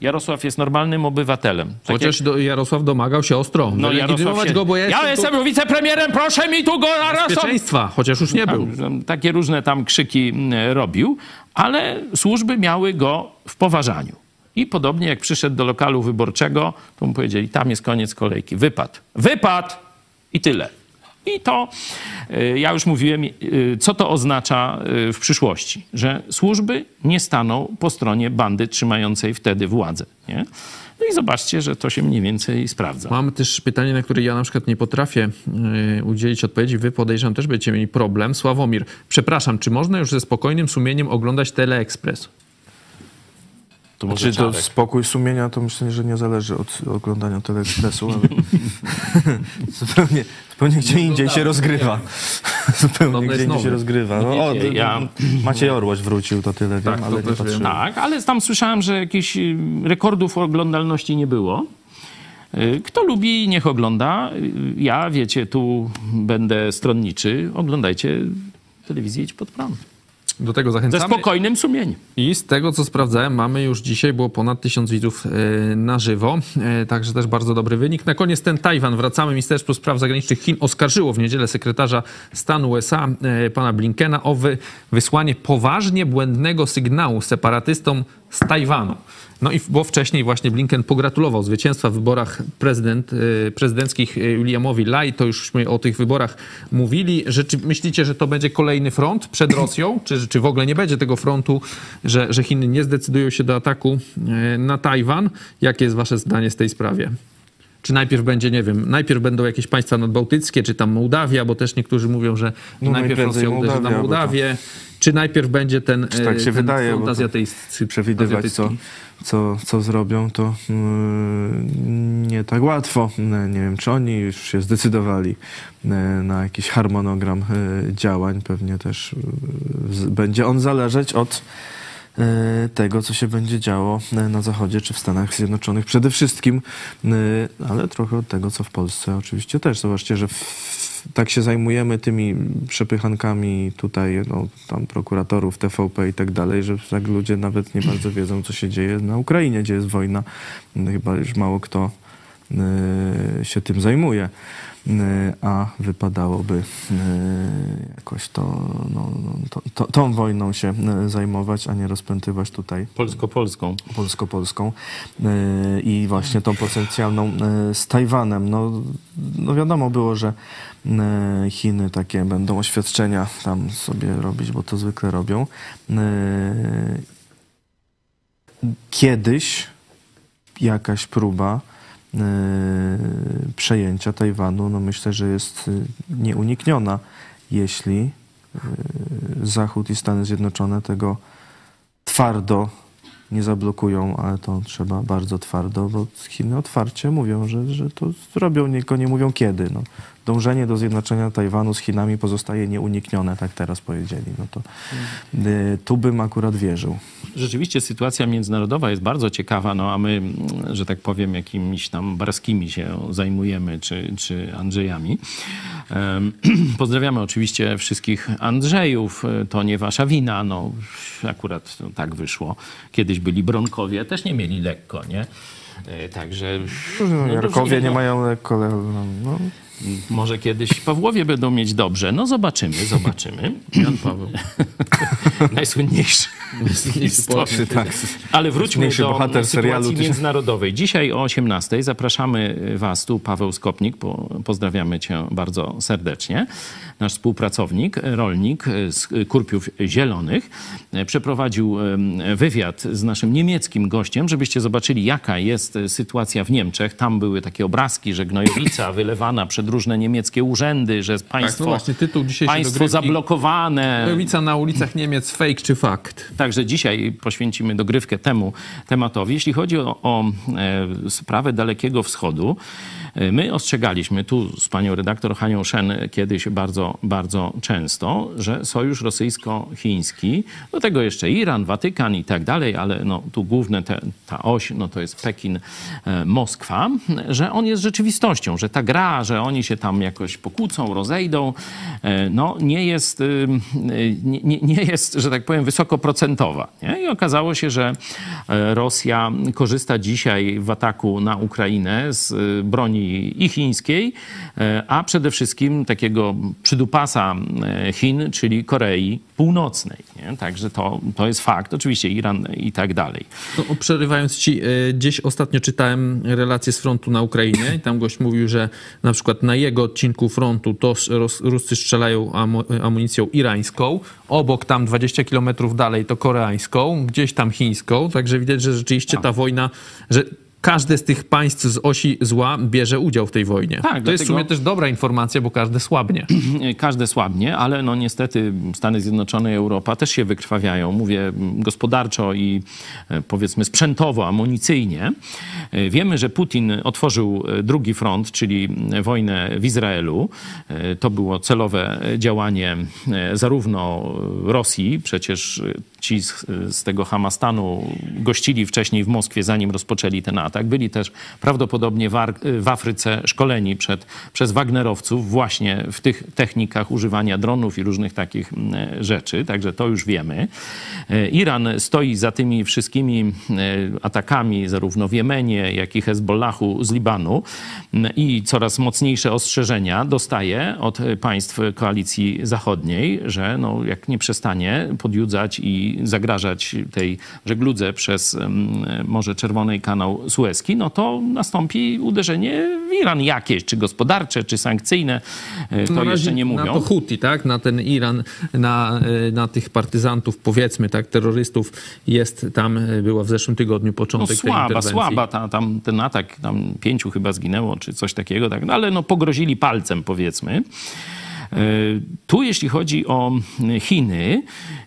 Jarosław jest normalnym obywatelem. Tak jak- Chociaż do, Jarosław domagał się ostro. no, Jarosław się... go, bo ja, ja jestem jestem wicepremierem, proszę mi tu go Jarosław! bezpieczeństwa, chociaż już nie był. Tam, takie różne tam krzyki mm, robił, ale służby miały go w poważaniu. I podobnie jak przyszedł do lokalu wyborczego, to mu powiedzieli, tam jest koniec kolejki. Wypad. Wypad! I tyle. I to, y, ja już mówiłem, y, co to oznacza y, w przyszłości. Że służby nie staną po stronie bandy trzymającej wtedy władzę. Nie? No i zobaczcie, że to się mniej więcej sprawdza. Mam też pytanie, na które ja na przykład nie potrafię udzielić odpowiedzi. Wy podejrzewam też będziecie mieli problem. Sławomir, przepraszam, czy można już ze spokojnym sumieniem oglądać Teleekspres? To może Czy to spokój sumienia, to myślę, że nie zależy od oglądania Teleekspresu, ale zupełnie, zupełnie gdzie indziej się rozgrywa. Zupełnie gdzie indziej się rozgrywa. No, o, Nie, ja- Maciej Orłoś wrócił, to tyle Tak, wiem, to ale nie patrzyłem. Tak, ale tam słyszałem, że jakichś y, rekordów oglądalności nie było. Y, Kto lubi, niech ogląda. Y, Ja, wiecie, tu będę stronniczy. Oglądajcie telewizję Idź Pod Prąd. Do tego Ze zachęcamy. spokojnym sumieniem. I z tego, co sprawdzałem, mamy już dzisiaj, było ponad tysiąc widzów e, na żywo, e, także też bardzo dobry wynik. Na koniec ten Tajwan. Wracamy. Ministerstwo Spraw Zagranicznych Chin oskarżyło w niedzielę sekretarza stanu USA, e, pana Blinkena, o wy, wysłanie poważnie błędnego sygnału separatystom z Tajwanu. No i w- bo wcześniej właśnie Blinken pogratulował zwycięstwa w wyborach prezydent, e, prezydenckich e, Williamowi Lai. To jużśmy o tych wyborach mówili. Że, czy myślicie, że to będzie kolejny front przed Rosją? Czy, czy w ogóle nie będzie tego frontu, że, że Chiny nie zdecydują się do ataku e, na Tajwan? Jakie jest wasze zdanie z tej sprawie? Czy najpierw będzie, nie wiem, najpierw będą jakieś państwa nadbałtyckie, czy tam Mołdawia, bo też niektórzy mówią, że No najpierw Rosja uderzy na Mołdawia, bo to- Mołdawię, czy najpierw będzie ten, Czy tak się ten wydaje, azjatycki? przewidywać, azjatycki? co, co zrobią, to yy, nie tak łatwo. Nie wiem, czy oni już się zdecydowali yy, na jakiś harmonogram yy, działań. Pewnie też z- będzie on zależeć od tego, co się będzie działo yy, na Zachodzie czy w Stanach Zjednoczonych przede wszystkim, yy, ale trochę od tego, co w Polsce oczywiście też. Zobaczcie, że w, tak się zajmujemy tymi przepychankami tutaj, no, tam prokuratorów, TVP i tak dalej, że tak ludzie nawet nie bardzo wiedzą, co się dzieje na Ukrainie, gdzie jest wojna. No, Chyba już mało kto się tym zajmuje. Y, A wypadałoby y, jakoś to, no, no, to, to, tą wojną się y, zajmować, a nie rozpętywać tutaj Polsko-polską. polsko-polską yy, i właśnie tą potencjalną yy, z Tajwanem. No, no wiadomo było, że yy, Chiny takie będą oświadczenia tam sobie robić, bo to zwykle robią. Yy, Kiedyś jakaś próba yy, przejęcia Tajwanu, no myślę, że jest yy, nieunikniona, jeśli yy, Zachód i Stany Zjednoczone tego twardo nie zablokują, ale to trzeba bardzo twardo, bo Chiny otwarcie mówią, że, że to zrobią, tylko nie mówią kiedy. No. Dążenie do zjednoczenia Tajwanu z Chinami pozostaje nieuniknione, tak teraz powiedzieli. No to y, tu bym akurat wierzył. Rzeczywiście sytuacja międzynarodowa jest bardzo ciekawa, no a my, że tak powiem, jakimiś tam barskimi się zajmujemy, czy, czy Andrzejami. Pozdrawiamy oczywiście wszystkich Andrzejów. To nie wasza wina, no akurat no, tak wyszło. Kiedyś byli Bronkowie, też nie mieli lekko, nie? E, Także... No, Jarkowie nie mają lekko, no, no, Może kiedyś Pawłowie będą mieć dobrze. No zobaczymy, zobaczymy. Jan Paweł. Najsłynniejszy. Polski, tak. Ale wróćmy Najsłynniejszy do bohater sytuacji międzynarodowej. Dzisiaj o 18 zapraszamy Was tu, Paweł Skopnik, po, pozdrawiamy Cię bardzo serdecznie. Nasz współpracownik, rolnik z Kurpiów Zielonych przeprowadził em, wywiad z naszym niemieckim gościem, żebyście zobaczyli jaka jest sytuacja w Niemczech. Tam były takie obrazki, że gnojowica wylewana przed różne niemieckie urzędy, że jest państwo, no właśnie, tytuł państwo dogrywki. zablokowane. Lewica na ulicach Niemiec, fake czy fakt? Także dzisiaj poświęcimy dogrywkę temu tematowi. Jeśli chodzi o, o e, sprawę Dalekiego Wschodu, my ostrzegaliśmy tu z panią redaktor Hanią Szen kiedyś bardzo, bardzo często, że sojusz rosyjsko-chiński, do tego jeszcze Iran, Watykan i tak dalej, ale no, tu główne te, ta oś no, to jest Pekin, e, Moskwa, że on jest rzeczywistością, że ta gra, że oni się tam jakoś pokłócą, rozejdą, e, no nie jest, nie, nie- jest, że tak powiem, wysokoprocentowa. Nie? I okazało się, że e, Rosja korzysta dzisiaj w ataku na Ukrainę z broni i chińskiej, e, a przede wszystkim takiego przydupasa e, Chin, czyli Korei Północnej. Nie? Także to, to jest fakt. Oczywiście Iran i tak dalej. No, przerywając ci, e, gdzieś ostatnio czytałem relacje z frontu na Ukrainie i tam gość mówił, że na przykład na jego odcinku frontu to Ruscy strzelają amu- amunicją irańską, obok tam 20 kilometrów dalej to koreańską, gdzieś tam chińską, także widać, że rzeczywiście ta wojna, że każde z tych państw z osi zła bierze udział w tej wojnie. Tak, to jest w dlatego- sumie też dobra informacja, bo każde słabnie. Każde słabnie, ale no niestety Stany Zjednoczone i Europa też się wykrwawiają. Mówię gospodarczo i e, powiedzmy sprzętowo, amunicyjnie. E, Wiemy, że Putin otworzył e, drugi front, czyli wojnę w Izraelu. To było celowe działanie zarówno Rosji, przecież ci z, z tego Hamastanu gościli wcześniej w Moskwie, zanim rozpoczęli ten atak. Byli też prawdopodobnie w, Ar- w Afryce szkoleni przed, przez Wagnerowców właśnie w tych technikach używania dronów i różnych takich mm, rzeczy. Także to już wiemy. E, Iran stoi za tymi wszystkimi e, atakami zarówno w Jemenie, jak i Hezbollahu z Libanu i coraz mocniejsze ostrzeżenia dostaje od państw koalicji zachodniej, że no, jak nie przestanie podjudzać i zagrażać tej żegludze przez Morze Czerwone i kanał Suezki, no to nastąpi uderzenie w Iran jakieś, czy gospodarcze, czy sankcyjne, e, to Na jeszcze nie Na mówią. to Huti, tak? Na ten Iran, na, e, na tych partyzantów, powiedzmy, tak, terrorystów jest tam, e, była w zeszłym tygodniu No początek tej słaba, interwencji. słaba ta, tam ten atak, tam pięciu chyba zginęło, czy coś takiego, tak, no, ale no pogrozili palcem powiedzmy. Tu, jeśli chodzi o Chiny,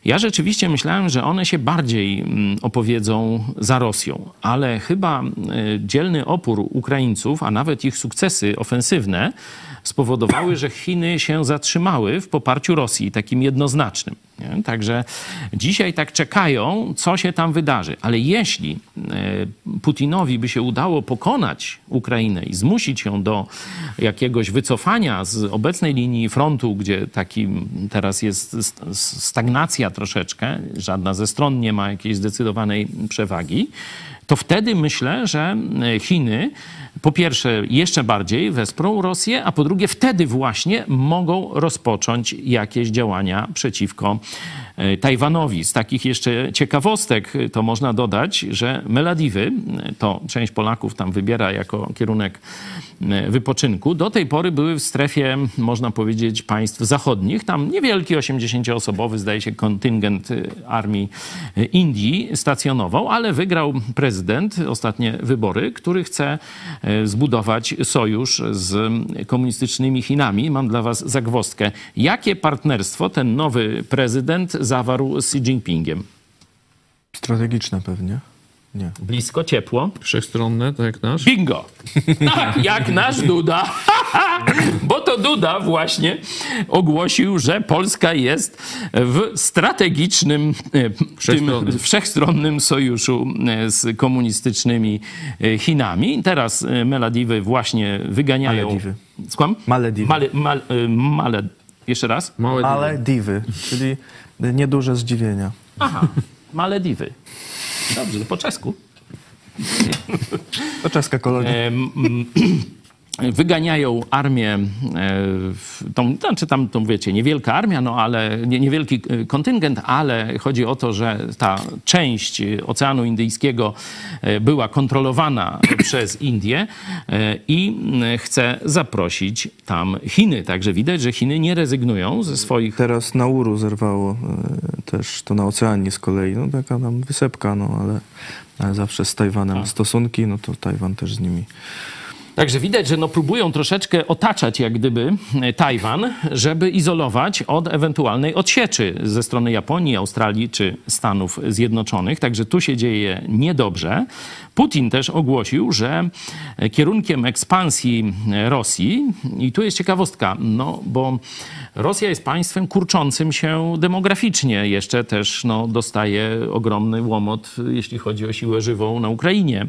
ja rzeczywiście myślałem, że one się bardziej mm, opowiedzą za Rosją, ale chyba e, dzielny opór Ukraińców, a nawet ich sukcesy ofensywne spowodowały, że Chiny się zatrzymały w poparciu Rosji, takim jednoznacznym. Nie? Także dzisiaj tak czekają, co się tam wydarzy. Ale jeśli e, Putinowi by się udało pokonać Ukrainę i zmusić ją do jakiegoś wycofania z obecnej linii frontu, gdzie taki teraz jest st- stagnacja troszeczkę, żadna ze stron nie ma jakiejś zdecydowanej przewagi, to wtedy myślę, że e, Chiny po pierwsze jeszcze bardziej wesprą Rosję, a po drugie wtedy właśnie mogą rozpocząć jakieś działania przeciwko e, Tajwanowi. Z takich jeszcze ciekawostek e, to można dodać, że Meladiwy, e, to część Polaków tam wybiera jako kierunek wypoczynku, do tej pory były w strefie, można powiedzieć, państw zachodnich. Tam niewielki, 80-osobowy, zdaje się, kontyngent armii Indii stacjonował, ale wygrał prezydent ostatnie wybory, który chce zbudować sojusz z komunistycznymi Chinami. Mam dla was zagwozdkę. Jakie partnerstwo ten nowy prezydent zawarł z Xi Jinpingiem? Strategiczne pewnie. Nie. Blisko, ciepło. Wszechstronne, tak jak nasz. Bingo! Tak, jak nasz Duda. Bo to Duda właśnie ogłosił, że Polska jest w strategicznym, Wszechstronnym. tym wszechstronnym sojuszu e, z komunistycznymi e, Chinami. Teraz e, Meladiwy właśnie wyganiają... Malediwy. Skłam? Malediwy. Male, mal, male, jeszcze raz? Małe Ale diwy, czyli nieduże zdziwienia. Aha, Malediwy. Dobrze, po czesku. To czeska kolonia. Wyganiają armię, e, tą, znaczy tam, to wiecie, niewielka armia, no ale nie, niewielki e, kontyngent, ale chodzi o to, że ta część Oceanu Indyjskiego e, była kontrolowana przez Indię i chce zaprosić tam Chiny. Także widać, że Chiny nie rezygnują ze swoich Teraz Nauru zerwało też to na oceanie z kolei. No taka tam wysepka, no ale, ale zawsze z Tajwanem stosunki, no to Tajwan też z nimi. Także widać, że no próbują troszeczkę otaczać jak gdyby e, Tajwan, żeby izolować od ewentualnej odsieczy ze strony Japonii, Australii czy Stanów Zjednoczonych. Także tu się dzieje niedobrze. Putin też ogłosił, że e, kierunkiem ekspansji e, Rosji, i tu jest ciekawostka, no bo Rosja jest państwem kurczącym się demograficznie. Jeszcze też no, dostaje ogromny łomot, jeśli chodzi o siłę żywą na Ukrainie.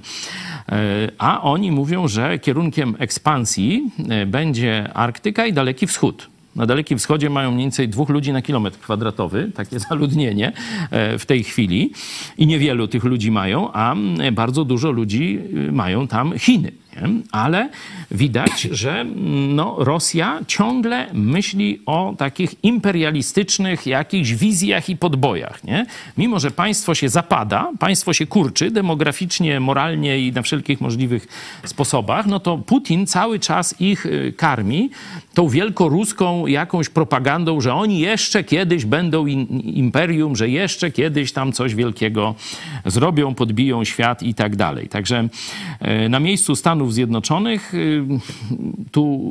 A oni mówią, że kierunkiem ekspansji e, będzie Arktyka i Daleki Wschód. Na Dalekim Wschodzie mają mniej więcej dwóch ludzi na kilometr kwadratowy, takie zaludnienie e, w tej chwili. I niewielu tych ludzi mają, a mm, bardzo dużo ludzi mają tam Chiny. Nie? Ale widać, że no, Rosja ciągle myśli o takich imperialistycznych jakichś wizjach i podbojach. Nie? Mimo, że państwo się zapada, państwo się kurczy demograficznie, moralnie i na wszelkich możliwych sposobach, no to Putin cały czas ich y, karmi tą wielkoruską jakąś propagandą, że oni jeszcze kiedyś będą imperium, że jeszcze kiedyś tam coś wielkiego zrobią, podbiją świat i tak dalej. Także e, na miejscu Stanów Zjednoczonych. Y, tu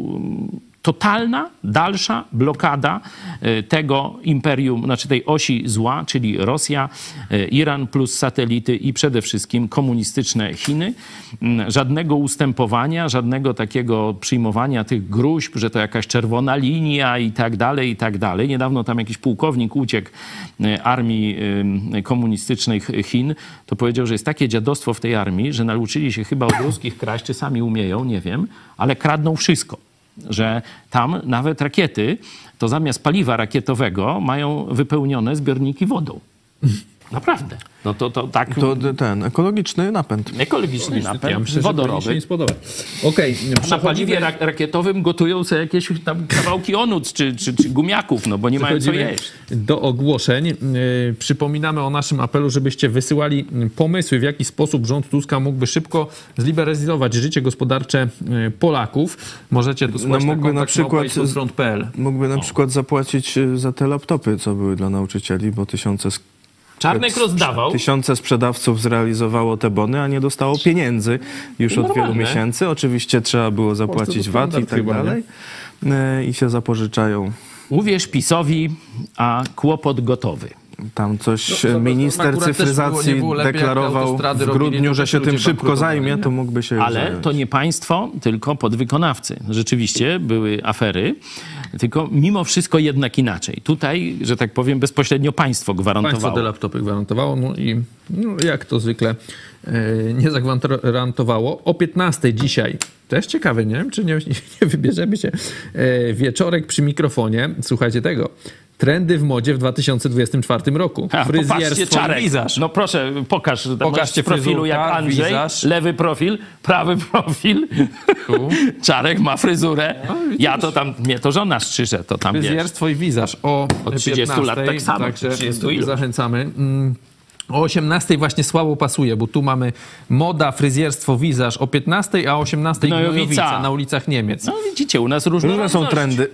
totalna, dalsza blokada e, tego imperium, znaczy tej osi zła, czyli Rosja, e, Iran plus satelity i przede wszystkim komunistyczne Chiny. Mm, Żadnego ustępowania, żadnego takiego przyjmowania tych gruźb, że to jakaś czerwona linia i tak dalej, i tak dalej. Niedawno tam jakiś pułkownik uciekł e, armii komunistycznej Chin, to powiedział, że jest takie dziadostwo w tej armii, że nauczyli się chyba od ruskich kraść, czy sami umieją, nie wiem, ale kradną wszystko że tam nawet rakiety, to zamiast paliwa rakietowego mają wypełnione zbiorniki wodą. Naprawdę. No to, to tak To ten ekologiczny napęd. ekologiczny Ja napęd, myślę, że powinien się wodorowy. nie spodobać. Okej, Na paliwie ra- rakietowym gotują sobie jakieś tam kawałki onuc czy, czy, czy gumiaków, no bo nie mają co jeść. do ogłoszeń. Yy, Przypominamy o naszym apelu, żebyście wysyłali pomysły, w jaki sposób rząd Tuska mógłby szybko zliberalizować życie gospodarcze yy, Polaków. Możecie tu No mógłby na przykład-. Mógłby na przykład zapłacić y, za te laptopy, co były dla nauczycieli, bo tysiące, Czarnek rozdawał. tysiące sprzedawców zrealizowało te bony, a nie dostało pieniędzy już od wielu miesięcy. Oczywiście trzeba było zapłacić VAT i tak dalej. Y, I się zapożyczają. Uwierz PiSowi, a kłopot gotowy. Tam coś No, zobacz, minister cyfryzacji było- nie było lepiej, deklarował w grudniu, to że się tym szybko zajmie, to mógłby się Ale zająć. to nie państwo, tylko podwykonawcy. Rzeczywiście były afery, tylko mimo wszystko jednak inaczej. Tutaj, że tak powiem, bezpośrednio państwo Państwo gwarantowało. te laptopy gwarantowało, no i no, jak to zwykle e, nie zagwarantowało. O 15 dzisiaj, też ciekawe, nie wiem, czy nie, nie wybierzemy się, e, wieczorek przy mikrofonie, słuchajcie tego, trendy w modzie w 2024 roku. A, popatrzcie, Fryzjerstwo Czarek. wizaż. No proszę, pokaż. Pokażcie profilu jak fryzurka, Andrzej. wizaż. Lewy profil, prawy profil. Czarek ma fryzurę. Ja to tam, mnie to żona strzyże, to tam wiesz. Fryzjerstwo i wizaż o Od 30 15, lat tak samo, Także 30 iluś. zachęcamy. Mm, O 18 właśnie słabo pasuje, bo tu mamy moda, fryzjerstwo, wizaż o 15, a o 18 Gnojowica. gnojowica na ulicach Niemiec. No widzicie, u nas różne Różne są trendy.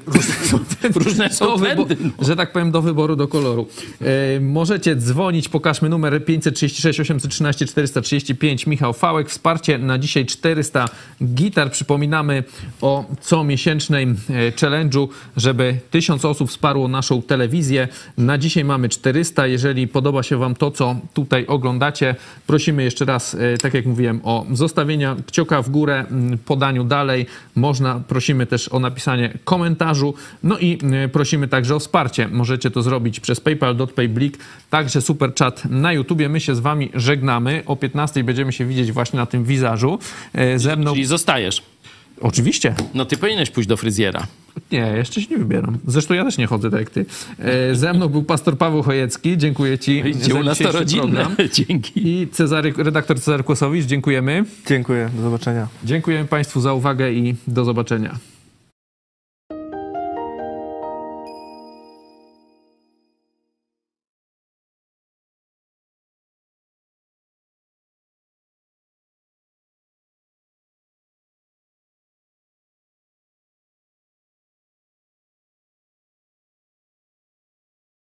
Różne są do wybo- trendy. no. że tak powiem, do wyboru, do koloru. E, możecie dzwonić, pokażmy numer 536 813 435. Michał Fałek, wsparcie na dzisiaj 400 gitar. Przypominamy o comiesięcznej e, challenge'u, żeby 1000 osób wsparło naszą telewizję. Na dzisiaj mamy 400. Jeżeli podoba się wam to, co tutaj oglądacie, prosimy jeszcze raz, e, tak jak mówiłem, o zostawienia kciuka w górę, podaniu dalej. Można, prosimy też o napisanie komentarzu. No i prosimy także o wsparcie. Możecie to zrobić przez paypal.pay.blik, także super chat na YouTubie. My się z wami żegnamy. O 15 będziemy się widzieć właśnie na tym wizażu. E, Ze mną... Czyli zostajesz. Oczywiście. No ty powinieneś pójść do fryzjera. Nie, jeszcze się nie wybieram. Zresztą ja też nie chodzę tak jak ty. E, Ze mną był pastor Paweł Chojecki. Dziękuję ci Widzicie, za u nas to rodzinne. program. Dzięki. I Cezary, redaktor Cezary Kłosowicz, dziękujemy. Dziękuję, do zobaczenia. Dziękujemy Państwu za uwagę i do zobaczenia.